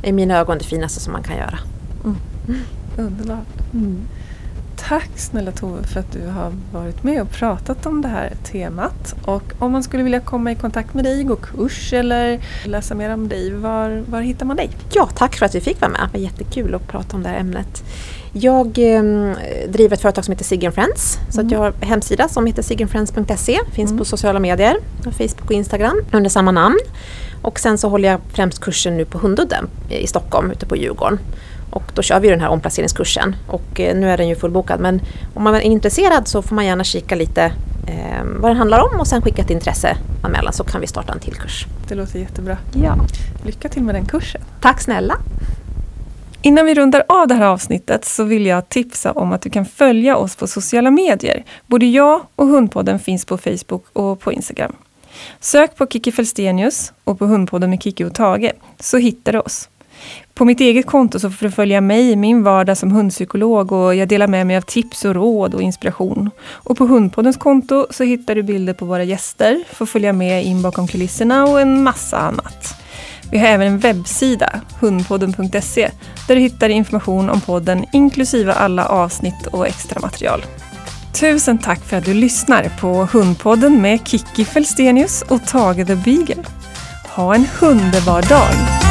i mina ögon det finaste som man kan göra. Underbart. Tack snälla Tove för att du har varit med och pratat om det här temat. Och om man skulle vilja komma i kontakt med dig, gå kurs eller läsa mer om dig, var, var hittar man dig? Ja, tack för att vi fick vara med. Det var jättekul att prata om det här ämnet. Jag eh, driver ett företag som heter Siggen Friends. Så att Mm. jag har en hemsida som heter siggenfriends.se. Finns Mm. på sociala medier, Facebook och Instagram under samma namn. Och sen så håller jag främst kursen nu på Hundudden i Stockholm ute på Djurgården. Och då kör vi den här omplaceringskursen och eh, nu är den ju fullbokad men om man är intresserad så får man gärna kika lite eh, vad den handlar om och sen skicka ett intresseanmälan så kan vi starta en till kurs. Det låter jättebra. Ja. Lycka till med den kursen. Tack snälla! Innan vi rundar av det här avsnittet så vill jag tipsa om att du kan följa oss på sociala medier. Både jag och Hundpodden finns på Facebook och på Instagram. Sök på Kiki Felstenius och på Hundpodden med Kiki och Tage så hittar du oss. På mitt eget konto så får du följa mig i min vardag som hundpsykolog och jag delar med mig av tips och råd och inspiration. Och på Hundpoddens konto så hittar du bilder på våra gäster, får följa med in bakom kulisserna och en massa annat. Vi har även en webbsida, hundpodden.se, där du hittar information om podden inklusive alla avsnitt och extra material. Tusen tack för att du lyssnar på Hundpodden med Kiki Felstenius och Tage the Beagle. Ha en underbar dag!